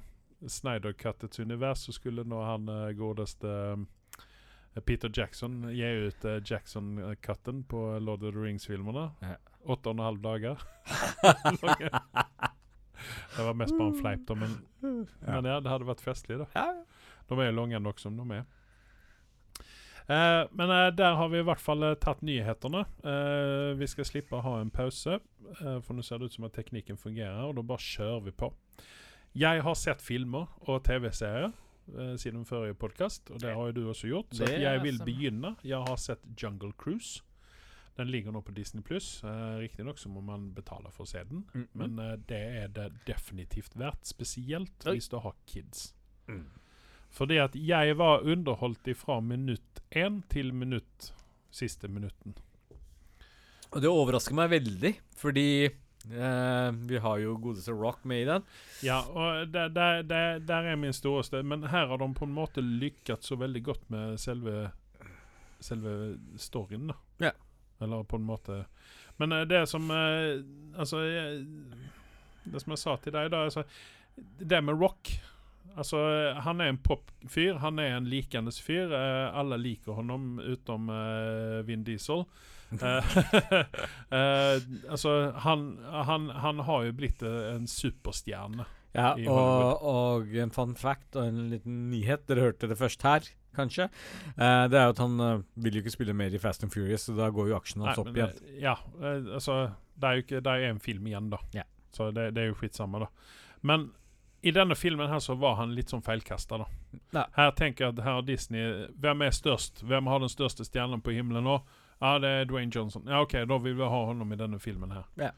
Snyder-kattets univers så skulle nå han uh, godeste eh, Peter Jackson gi ut Jackson-cutten på Lord of the Rings-filmene. Ja. Åtte og en halv dager. <laughs> det var mest bare en fleip, da, men, men ja, det hadde vært festlig, da. Ja. De er jo lange nok som de er. Eh, men eh, der har vi i hvert fall eh, tatt nyhetene. Eh, vi skal slippe å ha en pause, eh, for nå ser det ut som at teknikken fungerer, og da bare kjører vi på. Jeg har sett filmer og TV-serier eh, siden forrige podkast, og det har jo du også gjort. Så jeg vil begynne. Jeg har sett Jungle Cruise. Den ligger nå på Disney pluss. Uh, Riktignok så må man betale for å se den, Mm, men uh, det er det definitivt verdt. Spesielt Oi. hvis du har kids. Mm. Fordi at jeg var underholdt ifra minutt én til minutt siste minutten. Og det overrasker meg veldig, fordi Uh, vi har jo godeste Rock med i den. Ja, og der, der, der, der er min storeste Men her har de på en måte lykkes så veldig godt med selve Selve storyen, da. Ja. Eller på en måte Men eh, det som eh, Altså Det som jeg sa til deg, da altså, Det med rock Altså, han er en popfyr. Han er en likende fyr. Eh, alle liker honom utenom eh, Vin Diesel. <laughs> <laughs> Eh, altså, han, han, han har jo blitt en superstjerne. Ja, og, og en fun fact og en liten nyhet. Dere hørte det først her, kanskje. Uh, det er jo at han uh, vil jo ikke spille mer i Fast and Furious, så da går jo aksjen hans Nei, opp igjen. eh, Ja, uh, altså Det er jo ikke Det er en film igjen, da. Ja. Så det, det er jo skitsamme, da. Men i denne filmen her så var han litt sånn feilkasta, da. Ja. Her tenker jeg at her har Disney Hvem er størst? Hvem har den største stjernen på himmelen nå? Ja, det er Dwayne Johnson. Ja, OK, da vil vi ha honom i denne filmen her. Ja.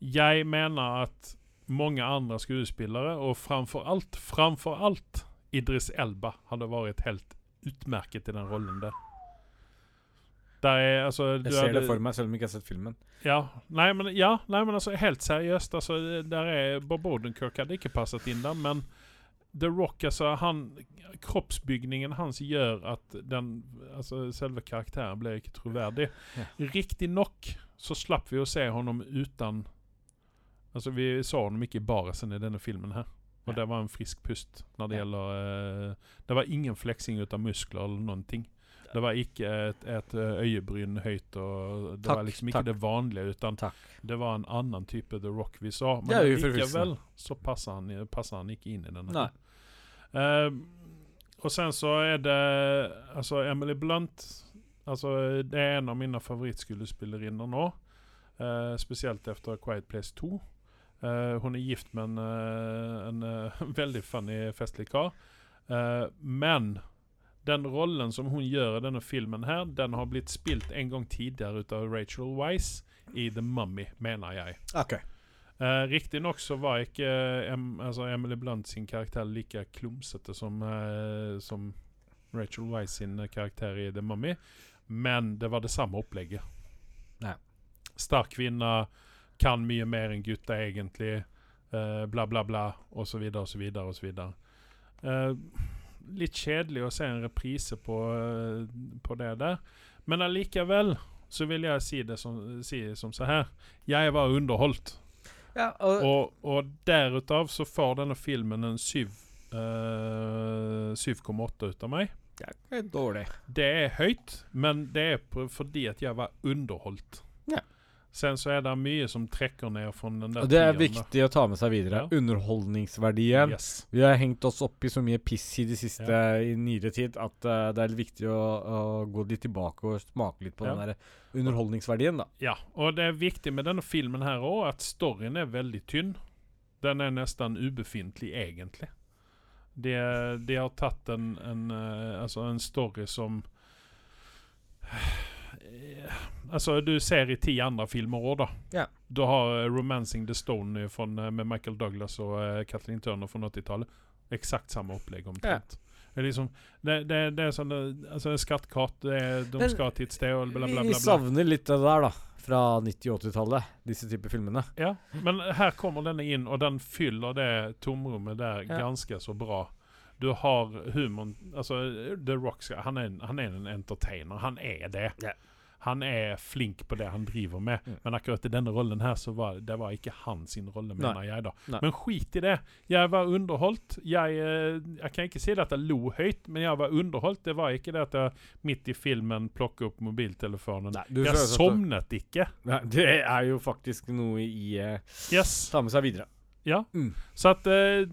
Jeg mener at mange andre skuespillere, og framfor alt, framfor alt Idris Elba, hadde vært helt utmerket i den rollen der. Er, altså, du Jeg ser hadde- det for meg, selv om jeg ikke har sett filmen. ja, nei, men, ja, nei, men altså, helt seriøst. Altså, der er Bob Odenkirk hadde ikke passet inn der, men The Rock, altså, han Kroppsbygningen hans gjør at den Altså, selve karakteren ble ikke troverdig. Ja. Riktignok så slapp vi å se ham uten Altså, vi så ham ikke i baresen i denne filmen her. Og det var en frisk pust når det gjelder uh, Det var ingen fleksing ut av muskler eller noen ting. Det var ikke et, et eh, øyebryn høyt, og det Takk, var liksom ikke takk. det vanlige, utan Takk. det var en annen type The Rock vi så. Men likevel så passer han, passer han ikke inn i denne. Eh, og sen så er det Altså, Emily Blunt Altså, det er en av mine favorittskuespillerinner nå. Uh, spesielt etter Quiet Place 2. Eh, hun er gift med en, eh, en eh, <laughs> veldig funny, festlig kar. Eh, men den rollen som hun gjør i denne filmen, her Den har blitt spilt en gang tidligere av Rachel Weisz i The Mummy, mener jeg. Okay. Uh, Riktignok så var ikke em, altså Emily Blunt sin karakter like klumsete som, uh, som Rachel Weisz sin karakter i The Mummy, men det var det samme opplegget. Nei. Sterk kvinne, kan mye mer enn gutta egentlig. Uh, bla, bla, bla, og så videre. Eh, litt kjedelig å se en reprise på, uh, på det der, men allikevel så vil jeg si det som, si som så her. Jeg var underholdt. Ja, og, Og, og derutav så får denne filmen en syv, eh, 7,8 ut av meg. det er dårlig. Det er høyt, men det er fordi at jeg var underholdt. Ja. Sen så er det mye som trekker ned fra den der det er da. viktig å ta med seg videre. Ja. Underholdningsverdien. Yes. Vi har hengt oss opp i så mye piss i det siste Ja. i nyere tid at uh, det er viktig å, å gå litt tilbake og smake litt på Ja. den der underholdningsverdien, da. Ja, og det er viktig med denne filmen her òg at storyen er veldig tynn. Den er nesten ubefintlig, egentlig. De, de har tatt en, en, uh, altså en story som eh, Altså, du ser i ti andre filmer òg, da. Ja. Du har eh, 'Romancing the Stone' från, eh, med Michael Douglas og uh, Kathleen Turner fra 80-tallet. Eksakt samme opplegg omtrent. Det er liksom Det, det, det er sånn eh, Altså, skattkart, de skal til et sted og bla, bla, bla. Vi savner litt det der, da. Fra 90- og 80-tallet. Disse typer filmene. Ja, men her kommer denne inn, og den fyller det tomrommet der Ja. ganske så bra. Du har humoren Altså, The Rock han er, han er en entertainer. Han er det. Ja. Han er flink på det han driver med, Mm. men akkurat i denne rollen her så var det var ikke hans rolle, Nei. jeg. da Nei. Men skit i det. Jeg var underholdt. Jeg, eh, jeg kan ikke si det at jeg lo høyt, men jeg var underholdt. Det var ikke det at jeg midt i filmen plukket opp mobiltelefonen. Nei, Jeg så, sovnet ikke. Det er jo faktisk noe i uh, Yes. Ta med seg videre. Ja. Mm. Så at eh,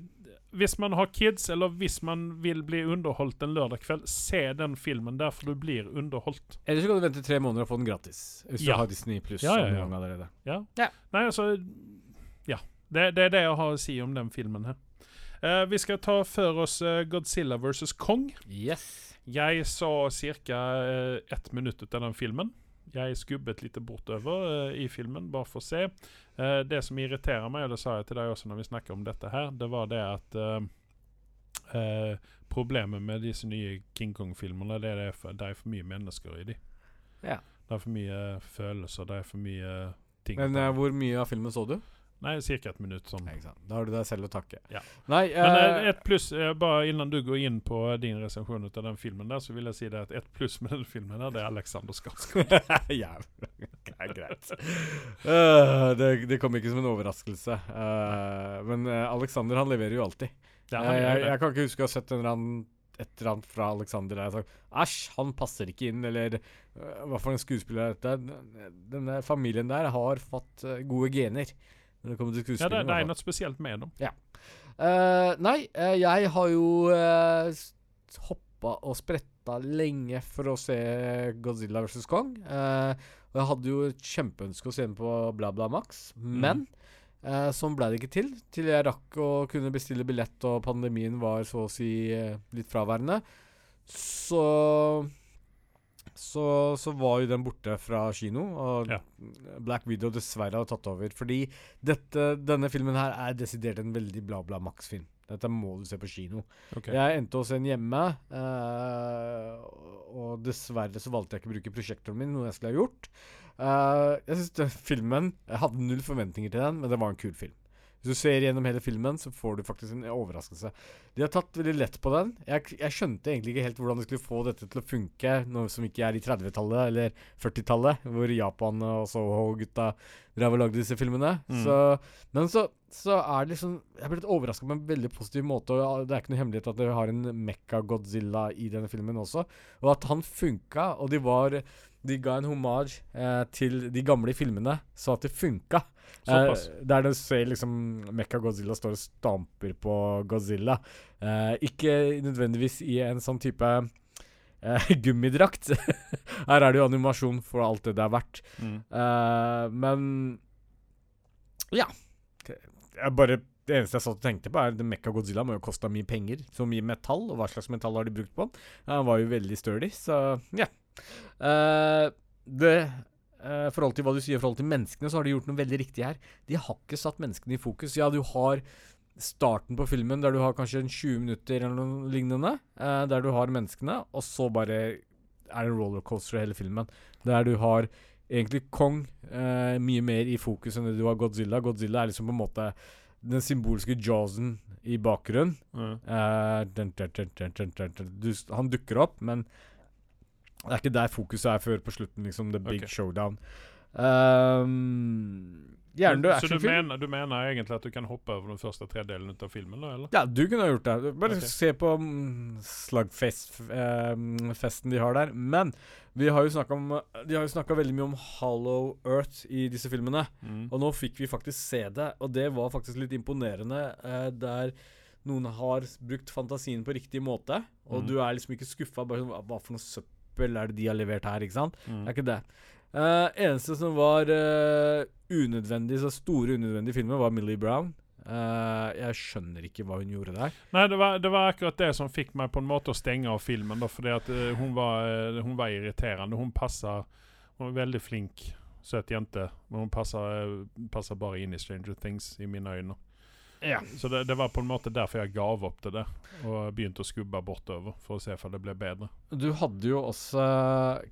hvis man har kids, eller hvis man vil bli underholdt en lørdag kveld, se den filmen der, for du blir underholdt. Eller så kan du vente tre måneder og få den gratis. Hvis Ja. du har Disney pluss Ja, ja, allerede. Ja. Ja. Nei, altså Ja. Det, det er det jeg har å si om den filmen her. Uh, vi skal ta for oss uh, Godzilla versus Kong. Yes. Jeg så ca. ett minutt ut av den filmen. Jeg skubbet litt bortover eh, i filmen, bare for å se. Eh, det som irriterer meg, og det sa jeg til deg også når vi snakket om dette her, det var det at eh, Problemet med disse nye King Kong-filmene, det er det for, det er for mye mennesker i de. Ja. Det er for mye følelser, det er for mye ting. Men hvor mye av filmen så du? Nei, ca. et minutt. Sånn. Da har du deg selv å takke. Ja. Nei Men eh, eh, et pluss, eh, bare innan du går inn på din resensjon av den filmen der, så vil jeg si det at et pluss med den filmen der, det er Alexander Skarsgård. <laughs> Ja, greit. Uh, det, det kom ikke som en overraskelse. Uh, men Alexander han leverer jo alltid. Ja, jeg, jeg, jeg kan ikke huske å ha sett en eller annen, et eller annet fra Alexander der jeg sagt Æsj, han passer ikke inn, eller hva for en skuespiller er dette? Denne familien der har fått gode gener. Når det kommer til Ja, det, det er noe spesielt med dem. Eh, nei, uh, jeg har jo uh, hoppa og spretta lenge for å se Godzilla vs. Kong. Uh, og jeg hadde jo et kjempeønske å se den på BlaBla Max, men uh, sånn ble det ikke til. Til jeg rakk å kunne bestille billett, og pandemien var så å si uh, litt fraværende. Så så, så var jo den borte fra kino, og Ja. Black Widow dessverre hadde tatt over. Fordi dette, denne filmen her er desidert en veldig bla, bla Max-film. Dette må du se på kino. Okay. Jeg endte å se den hjemme, uh, og dessverre så valgte jeg ikke å bruke prosjektoren min, noe jeg skulle ha gjort. Uh, jeg syns filmen Jeg hadde null forventninger til den, men det var en kul film. Hvis du ser gjennom hele filmen, så får du faktisk en overraskelse. De har tatt veldig lett på den. Jeg, jeg skjønte egentlig ikke helt hvordan de skulle få dette til å funke, noe som ikke er i 30-tallet eller 40-tallet, hvor Japan og Soho-gutta drev og lagde disse filmene. Mm. Så, men så, så er det liksom Jeg ble litt overraska på en veldig positiv måte. Og det er ikke noe hemmelighet at det har en Mekka-Godzilla i denne filmen også. Og at han funka, og de var De ga en homage eh, til de gamle filmene, så at det funka. Eh, der du ser liksom Mekka Godzilla står og stamper på Godzilla. Eh, ikke nødvendigvis i en sånn type eh, <laughs> gummidrakt. <laughs> Her er det jo animasjon for alt det det er verdt. Mm. Eh, men ja. Jeg bare, det eneste jeg satt og tenkte på, er at Mekka Godzilla må jo kosta mye penger. Så mye metall, og hva slags metall har de brukt på den? Han var jo veldig sturdy, så ja. Eh, det eh, forhold til hva du sier i forhold til menneskene, så har de gjort noe veldig riktig her. De har ikke satt menneskene i fokus. Ja, du har starten på filmen der du har kanskje en 20 minutter eller noe lignende, eh, der du har menneskene, og så bare er det rollercoaster i hele filmen. Der du har egentlig Kong eh, mye mer i fokus enn det du har Godzilla. Godzilla er liksom på en måte den symbolske jawsen i bakgrunnen. Mm. Eh, han dukker opp, men det er ikke der fokuset er før på slutten, liksom. The big okay. showdown. Um, Hjernedød Så du mener, du mener egentlig at du kan hoppe over den første tredelen av filmen, da, eller? Ja, du kunne ha gjort det. Bare okay. se på slagfesten Slugfest-festen de har der. Men vi har jo snakka om De har jo snakka veldig mye om Hollow Earth i disse filmene. Mm. Og nå fikk vi faktisk se det, og det var faktisk litt imponerende. Eh, der noen har brukt fantasien på riktig måte, og Mm. du er liksom ikke skuffa. Sånn, hva for noe søppel er det de har levert her, ikke sant? Mm. Det er ikke det. Uh, eneste som var uh, unødvendig, så store unødvendige filmer, var Millie Brown. Uh, jeg skjønner ikke hva hun gjorde der. Nei, det var, det var akkurat det som fikk meg på en måte å stenge av filmen. Da, fordi at hun, var, hun var irriterende. Hun passer Hun er veldig flink, søt jente, men hun passer bare inn i Stranger Things, i mine øyne. Ja. Så det, det var på en måte derfor jeg gav opp til det, og begynte å skubbe bortover for å se om det ble bedre. Du hadde jo også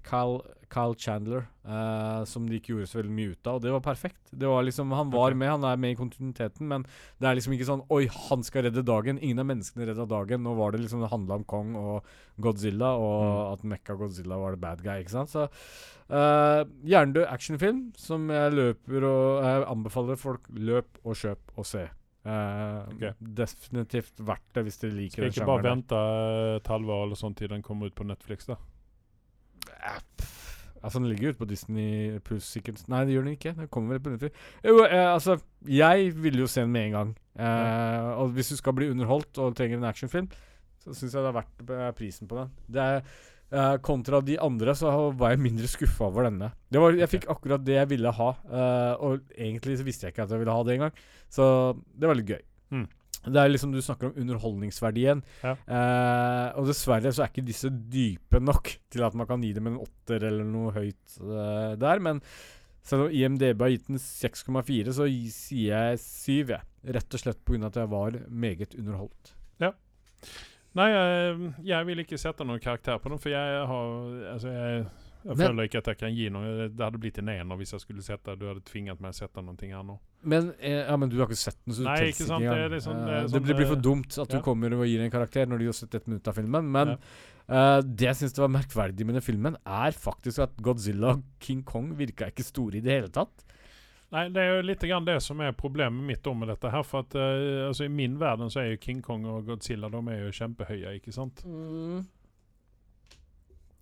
Kyle, Kyle Chandler, eh, som de ikke gjorde så veldig mye ut av, og det var perfekt. Det var liksom, Han var okay. med, han er med i kontinuiteten, men det er liksom ikke sånn Oi, han skal redde dagen. Ingen av menneskene redda dagen. Nå var det liksom det handla om Kong og Godzilla, og at Mekka Godzilla var the bad guy, ikke sant. Så eh, Hjernedød actionfilm som jeg løper og jeg anbefaler folk løp og kjøp og se. Eh, Ok. Definitivt verdt det hvis dere liker Skal sjangeren. Skal ikke bare vente et halvår eller sånn til den kommer ut på Netflix, da? Altså, den ligger ute på Disney pluss sikkert Nei, det gjør den ikke. Den kommer vel på Netflix. Jo, uh, altså, jeg ville jo se den med en gang. Eh, Og hvis du skal bli underholdt og trenger en actionfilm, så syns jeg det er verdt prisen på den. Det er eh, Kontra de andre så var jeg mindre skuffa over denne. Det var, jeg fikk akkurat det jeg ville ha, uh, og egentlig så visste jeg ikke at jeg ville ha det engang. Så det var litt gøy. Mm. Det er liksom Du snakker om underholdningsverdien. Ja. Uh, og dessverre så er ikke disse dype nok til at man kan gi dem en åtter eller noe høyt der. Men selv om IMDb har gitt den 6,4, så sier jeg 7, jeg. Rett og slett pga. at jeg var meget underholdt. Nei, jeg, jeg vil ikke sette noen karakter på den, for jeg har Altså, jeg, jeg føler ikke at jeg kan gi noe. Det hadde blitt en ener hvis jeg skulle sette Du hadde tvinget meg å sette noe nå. Men, eh, ja, men du har ikke sett den, så du Nei, ikke sant, det er liksom- det Eh, det, sånn, blir- blir for eh, dumt at du kommer og gir en karakter når du har sett et minutt av filmen. Men eh, det jeg syns var merkverdig med den filmen, er faktisk at Godzilla og King Kong virka ikke store i det hele tatt. Nei, det er jo litt grann det som er problemet mitt om med dette her. For at eh, altså, i min verden så er jo King Kong og Godzilla De er jo kjempehøye, ikke sant?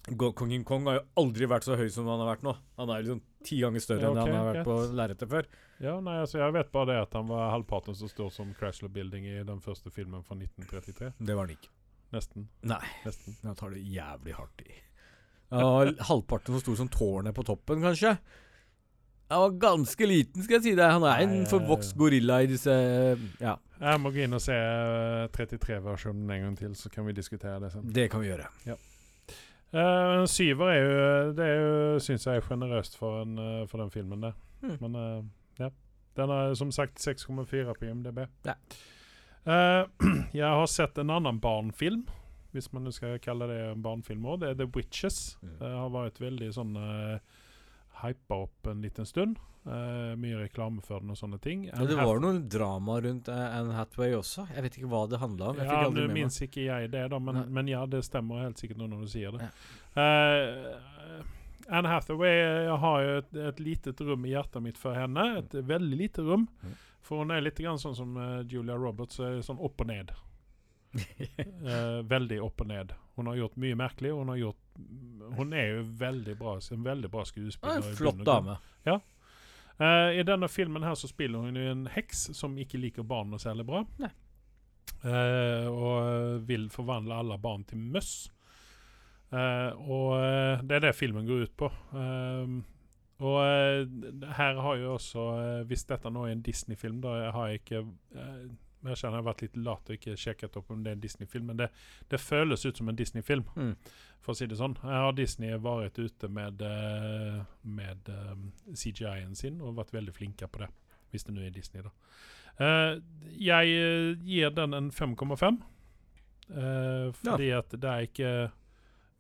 Go- Kong King Kong har jo aldri vært så høy som han har vært nå. Han er liksom ti ganger større Ja, enn ok, han har vært greit. på lerretet før. Ja, nei, altså Jeg vet bare det at han var halvparten så stor som Chrysler Building i den første filmen fra 1933. Det var han ikke. Nesten. Nei. Nesten. Jeg tar det jævlig hardt i. Ja, halvparten så stor som tårnet på toppen, kanskje. Han var ganske liten, skal jeg si deg. Han er en eh, forvokst gorilla i disse Ja, Jeg må gå inn og se eh, 33-versjonen en gang til, så kan vi diskutere det sen. det kan vi gjøre. Ja. Uh, syver er jo Det er jo, syns jeg er sjenerøst for, en, eh, for den filmen det. Mm. Men uh, ja. Den har som sagt 6,4 på IMDb. Ja. Eh, <clears throat> jeg har sett en annen barnfilm, hvis man skal kalle det en barnfilm òg. Det er The Witches. Mm. Det har vært veldig sånn uh, hypa opp en liten stund. Uh, mye reklame for den og sånne ting. Ja, det var noe drama rundt uh, Anne Hathaway også. Jeg vet ikke hva det handla om. Jeg Ja, nå minnes ikke jeg det, da, men, men ja, det stemmer helt sikkert nå når du sier det. Eh, Anne Hathaway jeg har jo et, et litet rom i hjertet mitt for henne. Et veldig lite rom. For hun er litt grann sånn som Julia Roberts, sånn opp og ned. <laughs> Veldig opp og ned. Hun har gjort mye merkelig. og Hun har gjort Hun er jo veldig bra, en veldig bra Ja, skuespiller. en flott dame. Eh, I denne filmen her så spiller hun en heks som ikke liker barn noe særlig bra. Eh, og vil forvandle alle barn til møss. Uh, og eh, det er det filmen går ut på. Eh, og eh, her har jo også eh, Hvis dette nå er en Disney-film, da har jeg ikke eh, jeg kjenner jeg har vært litt lat og ikke sjekket opp om det er en Disney-film, men det, det føles ut som en Disney-film, Mm. for å si det sånn. Her har Disney vært ute med, eh, med um, CGI-en sin og vært veldig flinke på det. Hvis det nå er Disney, da. Uh, jeg eh, gir den en 5,5. Uh, fordi at det er ikke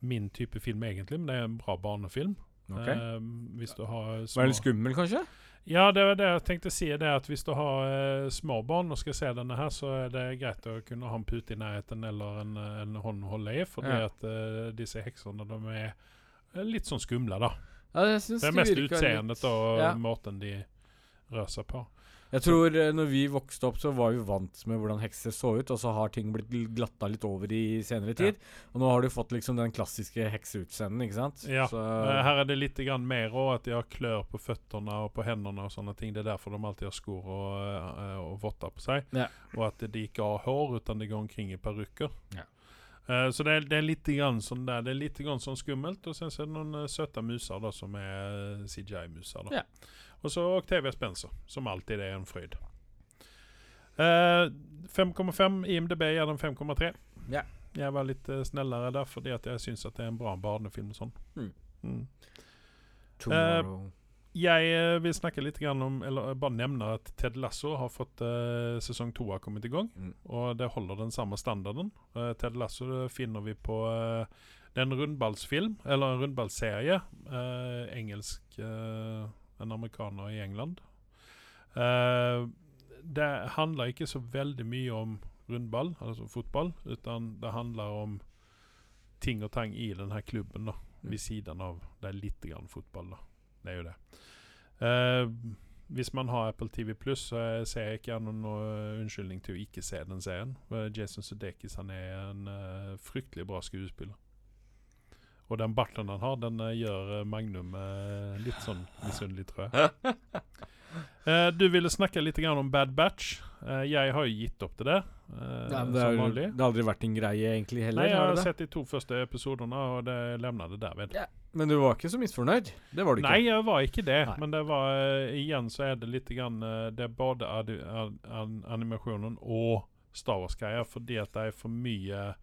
min type film, egentlig, men det er en bra barnefilm. Okay. Uh, hvis du har Var små den skummel, kanskje? Ja, det var det jeg tenkte å si. det at Hvis du har eh, små barn og skal se denne, her, så er det greit å kunne ha en pute i nærheten eller en, eh, en hånd å holde i. For Ja. at eh, disse heksene de er eh, litt sånn skumle, da. Ja, jeg Det er mest utseendet litt- og Ja. måten de rører seg på. Jeg tror eh, når vi vokste opp, så var vi vant med hvordan hekser så ut, og så har ting blitt gl- glatta litt over i senere tid. Og nå har du fått liksom den klassiske hekseutseenden, ikke sant? Ja. Så, Eh, her er det litt grann mer òg, at de har klør på føttene og på hendene og sånne ting. Det er derfor de alltid har skor og, eh, og votter på seg. Ja. Og at de ikke har hår, utan de går omkring i parykker. Ja. Uh, så det er, det er litt grann sånn der. Det er litt grann sånn skummelt. Og sen så er det noen uh, søte muser da, som er uh, CGI-muser. da. Ja. Og så Octavia Spencer, som alltid er en frøyd. Eh, 5,5. IMDb gjør den 5,3. Ja. Jeg var litt eh, snillere der fordi at jeg syns at det er en bra barnefilm. og sånn. Mm. Mm. Tomorrow. Jeg eh, vil snakke litt grann om Eller eh, bare nevne at Ted Lasso har fått eh, sesong to har kommet i gang. Mm. Og det holder den samme standarden. Eh, Ted Lasso eh, finner vi på eh, Det er en rundballsfilm, eller en rundballserie. eh, engelsk eh, En amerikaner i England. Eh, det handler ikke så veldig mye om rundball, altså fotball, utan det handler om ting og tang i denne klubben, da. Mm. Ved siden av Det er litt grann fotball, da. Det er jo det. Eh, hvis man har Apple TV Pluss, så ser jeg ikke noen unnskyldning til å ikke se den serien. Eh, Jason Sudeikis han er en uh, fryktelig bra skuespiller. Og den barten han har, den eh, gjør eh, Magnum eh, litt sånn misunnelig, tror jeg. <laughs> Eh, du ville snakke litt om Bad Batch. Eh, jeg har jo gitt opp til det, eh, men det, har, det har aldri vært en greie, egentlig, heller? Nei, jeg har har sett de to første episodene, og det levna det derved. Men du var ikke så misfornøyd? Det var du ikke? Nei, jeg var ikke det. Nei. Men det var igjen så er det litt grann Det er både animasjonen og Star Wars-greier, fordi at det er for mye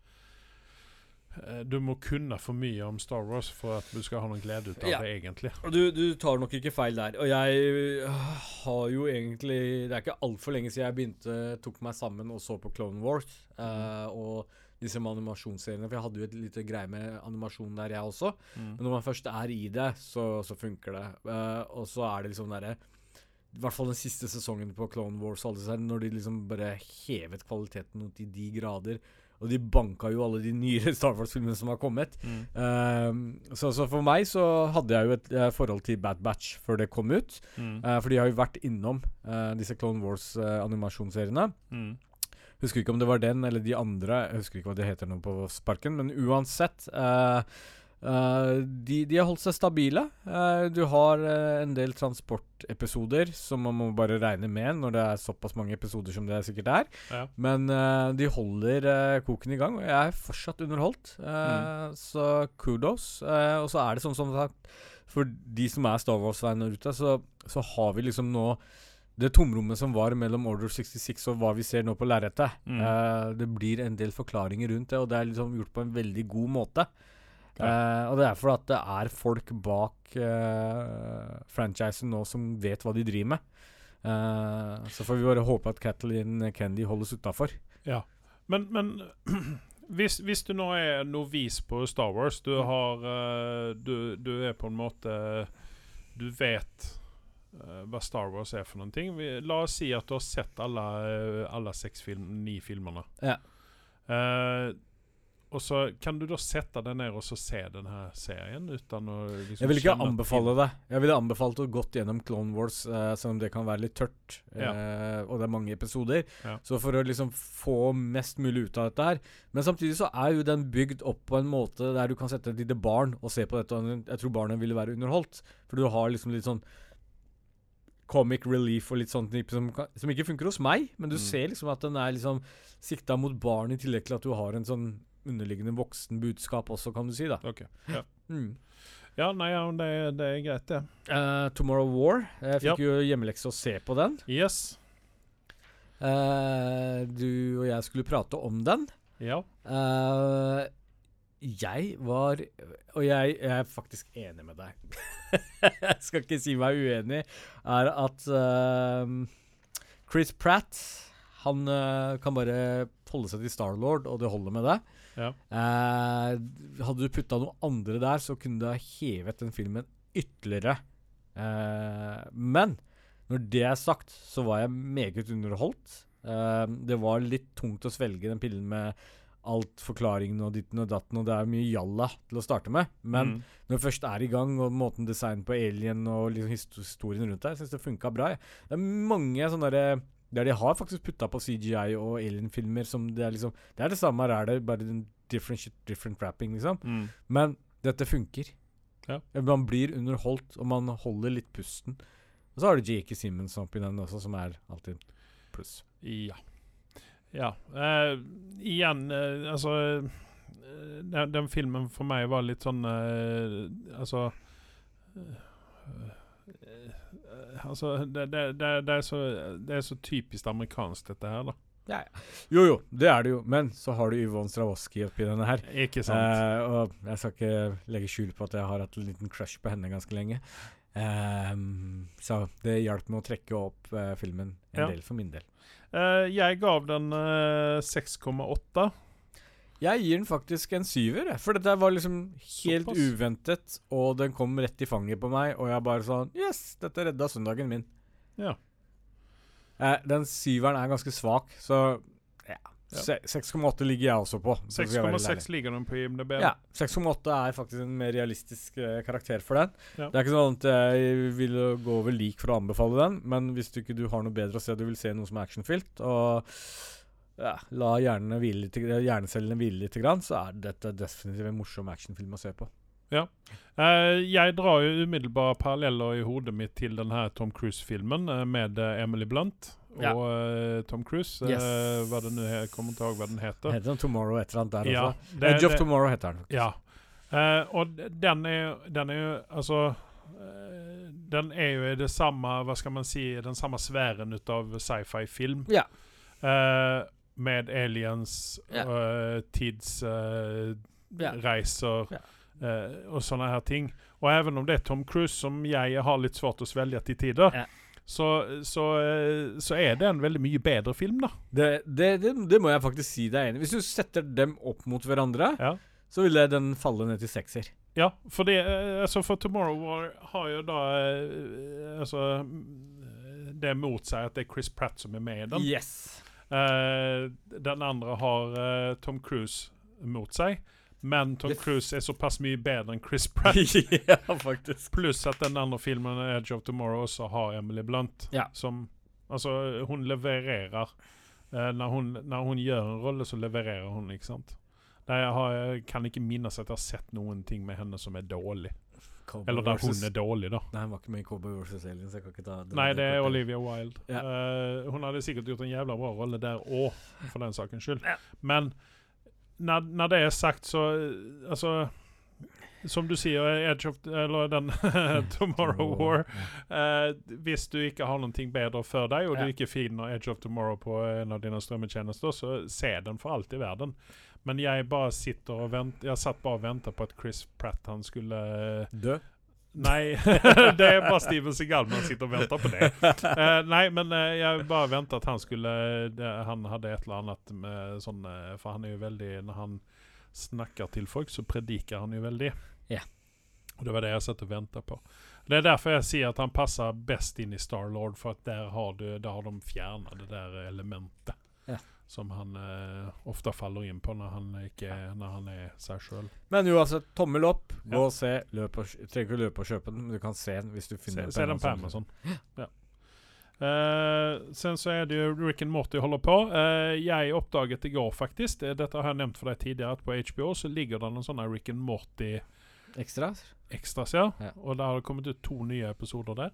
Du må kunne for mye om Star Wars for at du skal ha noen glede ut av Ja. det, egentlig. Du, du tar nok ikke feil der. Og jeg øh, har jo egentlig Det er ikke altfor lenge siden jeg begynte tok meg sammen og så på Clone Wars. eh, og disse animasjonsseriene. For jeg hadde jo et lite greie med animasjon der, jeg også. Mm. Men når man først er i det, så, så funker det. Uh, og så er det liksom derre I hvert fall den siste sesongen på Clone Wars, når de liksom bare hevet kvaliteten til de grader. Og de banka jo alle de nyere <laughs> Star Wars-filmene som har kommet. Mm. Uh, så, så for meg så hadde jeg jo et uh, forhold til Bad Batch før det kom ut. Mm. Uh, for de har jo vært innom eh, disse Clone Wars-animasjonsseriene. Mm. Husker ikke om det var den eller de andre. Jeg husker ikke hva det heter nå på sparken. Men uansett eh, eh, de, de har holdt seg stabile. Uh, du har uh, en del transportepisoder som man må bare regne med når det er såpass mange episoder som det sikkert er. Ja. Men de holder koken i gang, og jeg er fortsatt underholdt. Mm. Så kudos. Og så er det sånn som sagt For de som er Star Wars-fan der ute, så, så har vi liksom nå det tomrommet som var mellom Order 66 og hva vi ser nå på lerretet. Mm. Det blir en del forklaringer rundt det, og det er liksom gjort på en veldig god måte. Eh, og det er fordi at det er folk bak uh, franchisen nå som vet hva de driver med. Uh, så får vi bare håpe at Kathleen Kendy holdes utafor. Men, men <clears throat> hvis, hvis du nå er novis på Star Wars, du har eh, du, du er på en måte Du vet hva Star Wars er for noen ting. Vi, la oss si at du har sett alle, alle seks film, ni filmene. Ja. Eh, og så Kan du da sette deg ned og så se denne serien uten å liksom Jeg vil ikke anbefale det. Jeg ville anbefalt å gått gjennom Clone Wars, uh, selv om det kan være litt tørt. Ja. eh, og det er mange episoder. Ja. Så for å liksom få mest mulig ut av dette her Men samtidig så er jo den bygd opp på en måte der du kan sette et lite barn og se på dette. Og jeg tror barnet ville være underholdt. For du har liksom litt sånn comic relief og litt sånt som, som ikke funker hos meg. Men du Mm. ser liksom at den er liksom sikta mot barn, i tillegg til at du har en sånn underliggende voksen budskap også, kan du si. da Ok, ja. mm. ja, nei, ja, det, det er greit, det. Uh, Tomorrow War. Jeg fikk Ja. jo hjemmelekse å se på den. Yes. Uh, du og jeg skulle prate om den. Ja. Uh, Jeg var Og jeg, jeg er faktisk enig med deg. <laughs> jeg skal ikke si meg uenig. Er at Chris Pratt Han kan bare holde seg til Starlord, og det holder med det. Ja. Eh, hadde du putta noe andre der, så kunne du ha hevet den filmen ytterligere. Eh, men når det er sagt, så var jeg meget underholdt. Eh, det var litt tungt å svelge den pillen med alt forklaringen og ditten og datten, og det er mye jalla til å starte med. Men Mm. når det først er i gang, og måten design på alien og liksom historien rundt der, syns det funka bra. jeg. Det er mange sånne derre der de har faktisk putta på CGI og alien-filmer som det er liksom Det er det samme her, er det bare en different shit, different wrapping, liksom. Mm. Men dette funker. Ja. Man blir underholdt, og man holder litt pusten. Og så har du J.K. Simmons oppi den også, som er alltid pluss. Ja. Ja. Uh, igjen, uh, altså eh, den, den filmen for meg var litt sånn uh, Altså eh, Altså, det, det, det, det, er så, det er så typisk amerikansk, dette her, da. Jo jo, det er det jo, men så har du Yvonne Stravoski oppi denne her. Ikke sant? Eh, og jeg skal ikke legge skjul på at jeg har hatt en liten crush på henne ganske lenge. Um, så det hjalp med å trekke opp uh, filmen en Ja. del for min del. Uh, jeg gav den uh, 6,8. Jeg gir den faktisk en syver, for dette var liksom helt Såpass. uventet, og den kom rett i fanget på meg, og jeg bare sånn Yes, dette redda søndagen min. Ja. Eh, den syveren er ganske svak, så ja. Ja. 6,8 ligger jeg også på. så skal jeg være helt ærlig. 6,6 ligger den på IMDb. Ja, 6,8 er faktisk en mer realistisk eh, karakter for den. Ja. Det er ikke sånn at jeg vil gå over lik for å anbefale den, men hvis du ikke du har noe bedre å se, du vil se noe som er actionfylt, og ja, la hvile litt, hjernecellene hvile litt, grann, så er dette definitivt en morsom actionfilm å se på. Eh, jeg drar jo umiddelbare paralleller i hodet mitt til denne Tom Cruise-filmen eh, med eh, Emily Blunt og Ja. uh, Tom Cruise. Yes. Uh, hva det nu jeg kommer ikke hva den heter. Heter den Tomorrow et eller annet der Ja, også? det- Edge of det- Tomorrow heter den. Ja. Eh, og den er Den er jo altså eh, Den er jo i det samme Hva skal man si Den samme sfæren av sci-fi-film. Ja. Eh, med aliens, Ja. uh, tidsreiser Ja. eh, og sånne her ting. Og even om det er Tom Cruise, som jeg har litt svårt å svelge til tider, Ja. så, så, eh, så er det en veldig mye bedre film, da. Det, det, det, det må jeg faktisk si deg enig i. Hvis du setter dem opp mot hverandre, Ja. så ville den falle ned til sekser. Ja, for det eh, Altså, for Tomorrow War har jo da Altså Det mot seg at det er Chris Pratt som er med i den. Yes. Eh, den andre har eh, Tom Cruise mot seg. Men Tom Cruise er såpass mye bedre enn Chris <laughs> Pratt. ja, faktisk. Pluss at den andre filmen, Edge of Tomorrow, også har Emily Blunt. Ja. Som Altså, hun levererer. Eh, når, hun, når hun gjør en rolle, så levererer hun, ikke sant? Nei, jeg, har, jeg kan ikke minnes at jeg har sett noen ting med henne som er dårlig. Cowboy Eller der hun er dårlig, da. Nei, hun var ikke med i Cowboy vs. Aliens. Jeg kan ikke ta Nei, det er. Olivia Wilde. Ja. Uh, hun hadde sikkert gjort en jævla bra rolle der òg, for den sakens skyld. Ja. Men når, når det er sagt, så eh, Altså Som du sier, Edge of Eller den <laughs> Tomorrow War eh, Hvis du ikke har noe bedre for deg, og Ja. du ikke finner Edge of Tomorrow på en av dine strømmetjenester, så se den for alt i verden. Men jeg bare sitter og venter Jeg satt bare og venta på at Chris Pratt han skulle Dø? Nei, <laughs> det er bare Steven Seagal man sitter og venter på det. Uh, <laughs> nei, men uh, jeg bare venta at han skulle det, Han hadde et eller annet med sånn eh, For han er jo veldig Når han snakker til folk, så prediker han jo veldig. Ja. Og det var det jeg satt og venta på. Det er derfor jeg sier at han passer best inn i Starlord, for at der har, du, der har de fjerna det der elementet. Ja. Som han eh, ofte faller inn på når han, ikke, når han er seg sjøl. Men uansett, tommel opp. Gå Ja. og se. Løp og, trenger ikke å løpe og kjøpe den, men du kan se den hvis du finner se den på Amazon. Ja. Eh, sen så er det jo Rick and Morty holder på. Eh, jeg oppdaget i går, faktisk Dette har jeg nevnt for deg tidligere, at på HBO så ligger det noen sånne Rick and Morty Ekstras? extras, ja. Ja. Og der har det kommet ut to nye episoder der.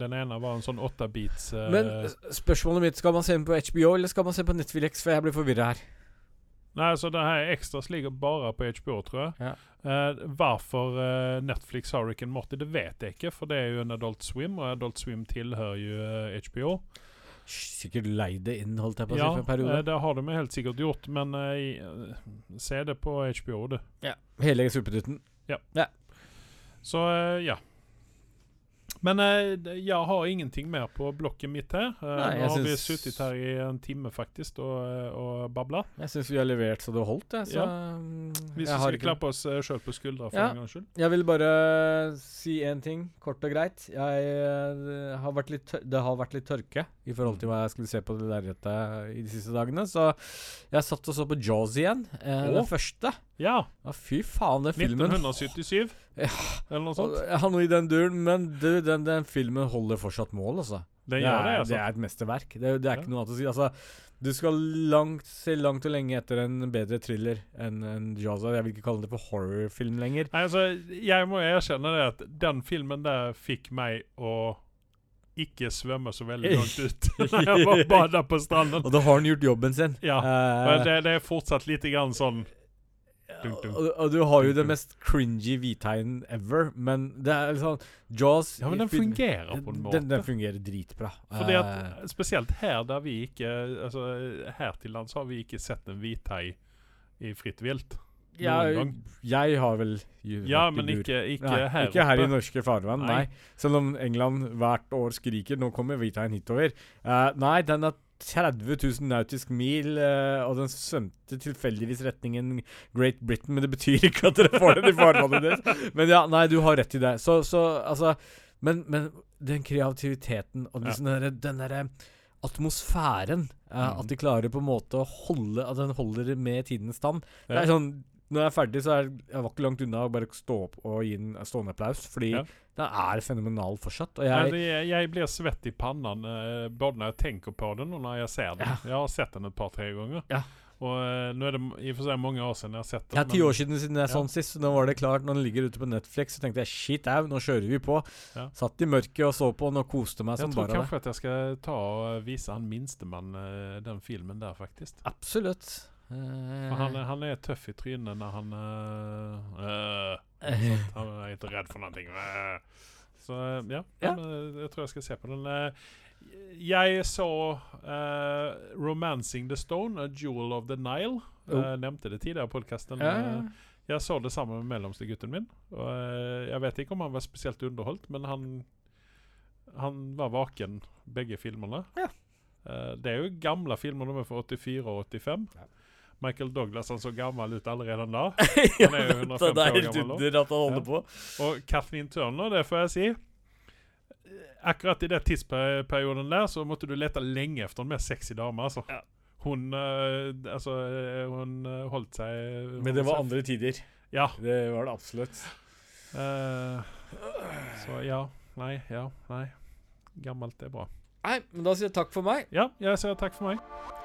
Den ene var en sånn åttabits uh, Men spørsmålet mitt, skal man se den på HBO, eller skal man se på Netflix? For jeg blir forvirra her. Nei, så det her extras ligger bare på HBO, tror jeg. Ja. Eh, hvorfor eh, Netflix har Rick and Morty, det vet jeg ikke, for det er jo en Adult Swim, og Adult Swim tilhører jo eh, HBO. sikkert leid det inn, holdt jeg på å si, Ja, for en periode. eh, det har de helt sikkert gjort, men eh, eh, se det på HBO, du. Ja. Hele Suppetutten. Så eh, ja. Men eh, jeg har ingenting mer på blokket mitt her. Eh, Nei, nå har har vi syns- sittet her i en time faktisk og, eh, og babla. Jeg syns vi har levert så det holdt, jeg. Så Ja. Hvis jeg vi ikke klappe oss uh, sjøl på skuldra for Ja. en gangs skyld. Jeg vil bare si én ting, kort og greit. Jeg eh, har vært litt Det har vært litt tørke i forhold til hva jeg skulle se på det lerretet i de siste dagene. Så jeg satt og så på Jaws igjen. Eh. Den første. Ja. Ja, fy faen, den filmen 1977, Ja. eller noe sånt. Har noe i den duren, men du, den, den filmen holder fortsatt mål, altså. Den gjør det, altså. det er et mesterverk. Det, det er Ja. ikke noe annet å si. Altså, du skal langt, se langt og lenge etter en bedre thriller enn en Jaza. Jeg vil ikke kalle det for horrorfilm lenger. Nei, altså, jeg må erkjenne det at den filmen der fikk meg å ikke svømme så veldig langt <laughs> ut <laughs> når jeg var bada på stranden. Og da har han gjort jobben sin. Ja, uh, Men det, det er fortsatt litt grann sånn dunk, dun. Og, og du har jo det mest cringy hvittegnen ever, men det er sånn Jaws Ja, men den fungerer på en måte. Den, den fungerer dritbra. Fordi Eh, at Spesielt her der vi ikke Altså her til lands har vi ikke sett en hvithai i fritt vilt. Jeg, jeg har vel Ja, men ikke, ikke Nei, her ikke her i norske farvann, nei. Nei. Selv om England hvert år skriker 'nå kommer hvithaien hitover'. Uh, nei, den er 30 000 nautisk mil, eh, og den svømte tilfeldigvis retningen Great Britain, men det betyr ikke at dere får den i farvannet deres. Men ja, nei, du har rett i det. Så, så altså Men, men den kreativiteten og Ja. liksom den derre- der atmosfæren uh, Mm. At de klarer på en måte å holde At den holder med tidens. Det Ja. er sånn Når jeg er ferdig, så er jeg var ikke langt unna å bare stå opp og gi en stående applaus, fordi Ja. Den er fenomenal fortsatt. Jeg det, jeg blir svett i pannan eh, både når jeg tenker på den og når jeg ser den. Ja. Jeg har sett den et par-tre ganger. Ja. Og eh, nå er det i og for seg mange år siden jeg har sett den. Er ti år siden siden jeg Ja. sånn sist. så Nå var det klart Når den ligger ute på Netflix, så tenkte jeg shit au, nå kjører vi på. Ja. Satt i mørket og så på den og koste meg Jeg som bare det. Jeg tror kanskje at jeg skal ta og vise han minstemann eh, den filmen der, faktisk. Absolutt. Eh, han, han er tøff i trynet når han uh, eh, sånt. Han er ikke redd for noe. ting. Så eh, ja, Ja. Eh, jeg tror jeg skal se på den. Eh, Jeg så uh, 'Romancing the Stone', 'A Jewel of the Nile'. Oh. Eh, nevnte det tidligere i podkasten. ja. Jeg så det sammen med mellomste gutten min. Eh, Jeg vet ikke om han var spesielt underholdt, men han Han var vaken begge filmene. Ja. Eh, det er jo gamle filmer, de er fra 84 og 85. Ja. Michael Douglas han så gammel ut allerede da. <laughs> Han er jo 150 er år gammel nå. at han holder på. Og Kathleen Turner, det får jeg si Akkurat i den tidsperioden der så måtte du lete lenge etter en mer sexy dame. Altså. Ja. Hun eh, Altså, eh, hun eh, holdt seg Men det var andre tider. Ja. Det var det absolutt. Uh, så ja. Nei. Ja. Nei. Gammelt er bra. Nei, men da sier jeg takk for meg. Ja, jeg sier takk for meg.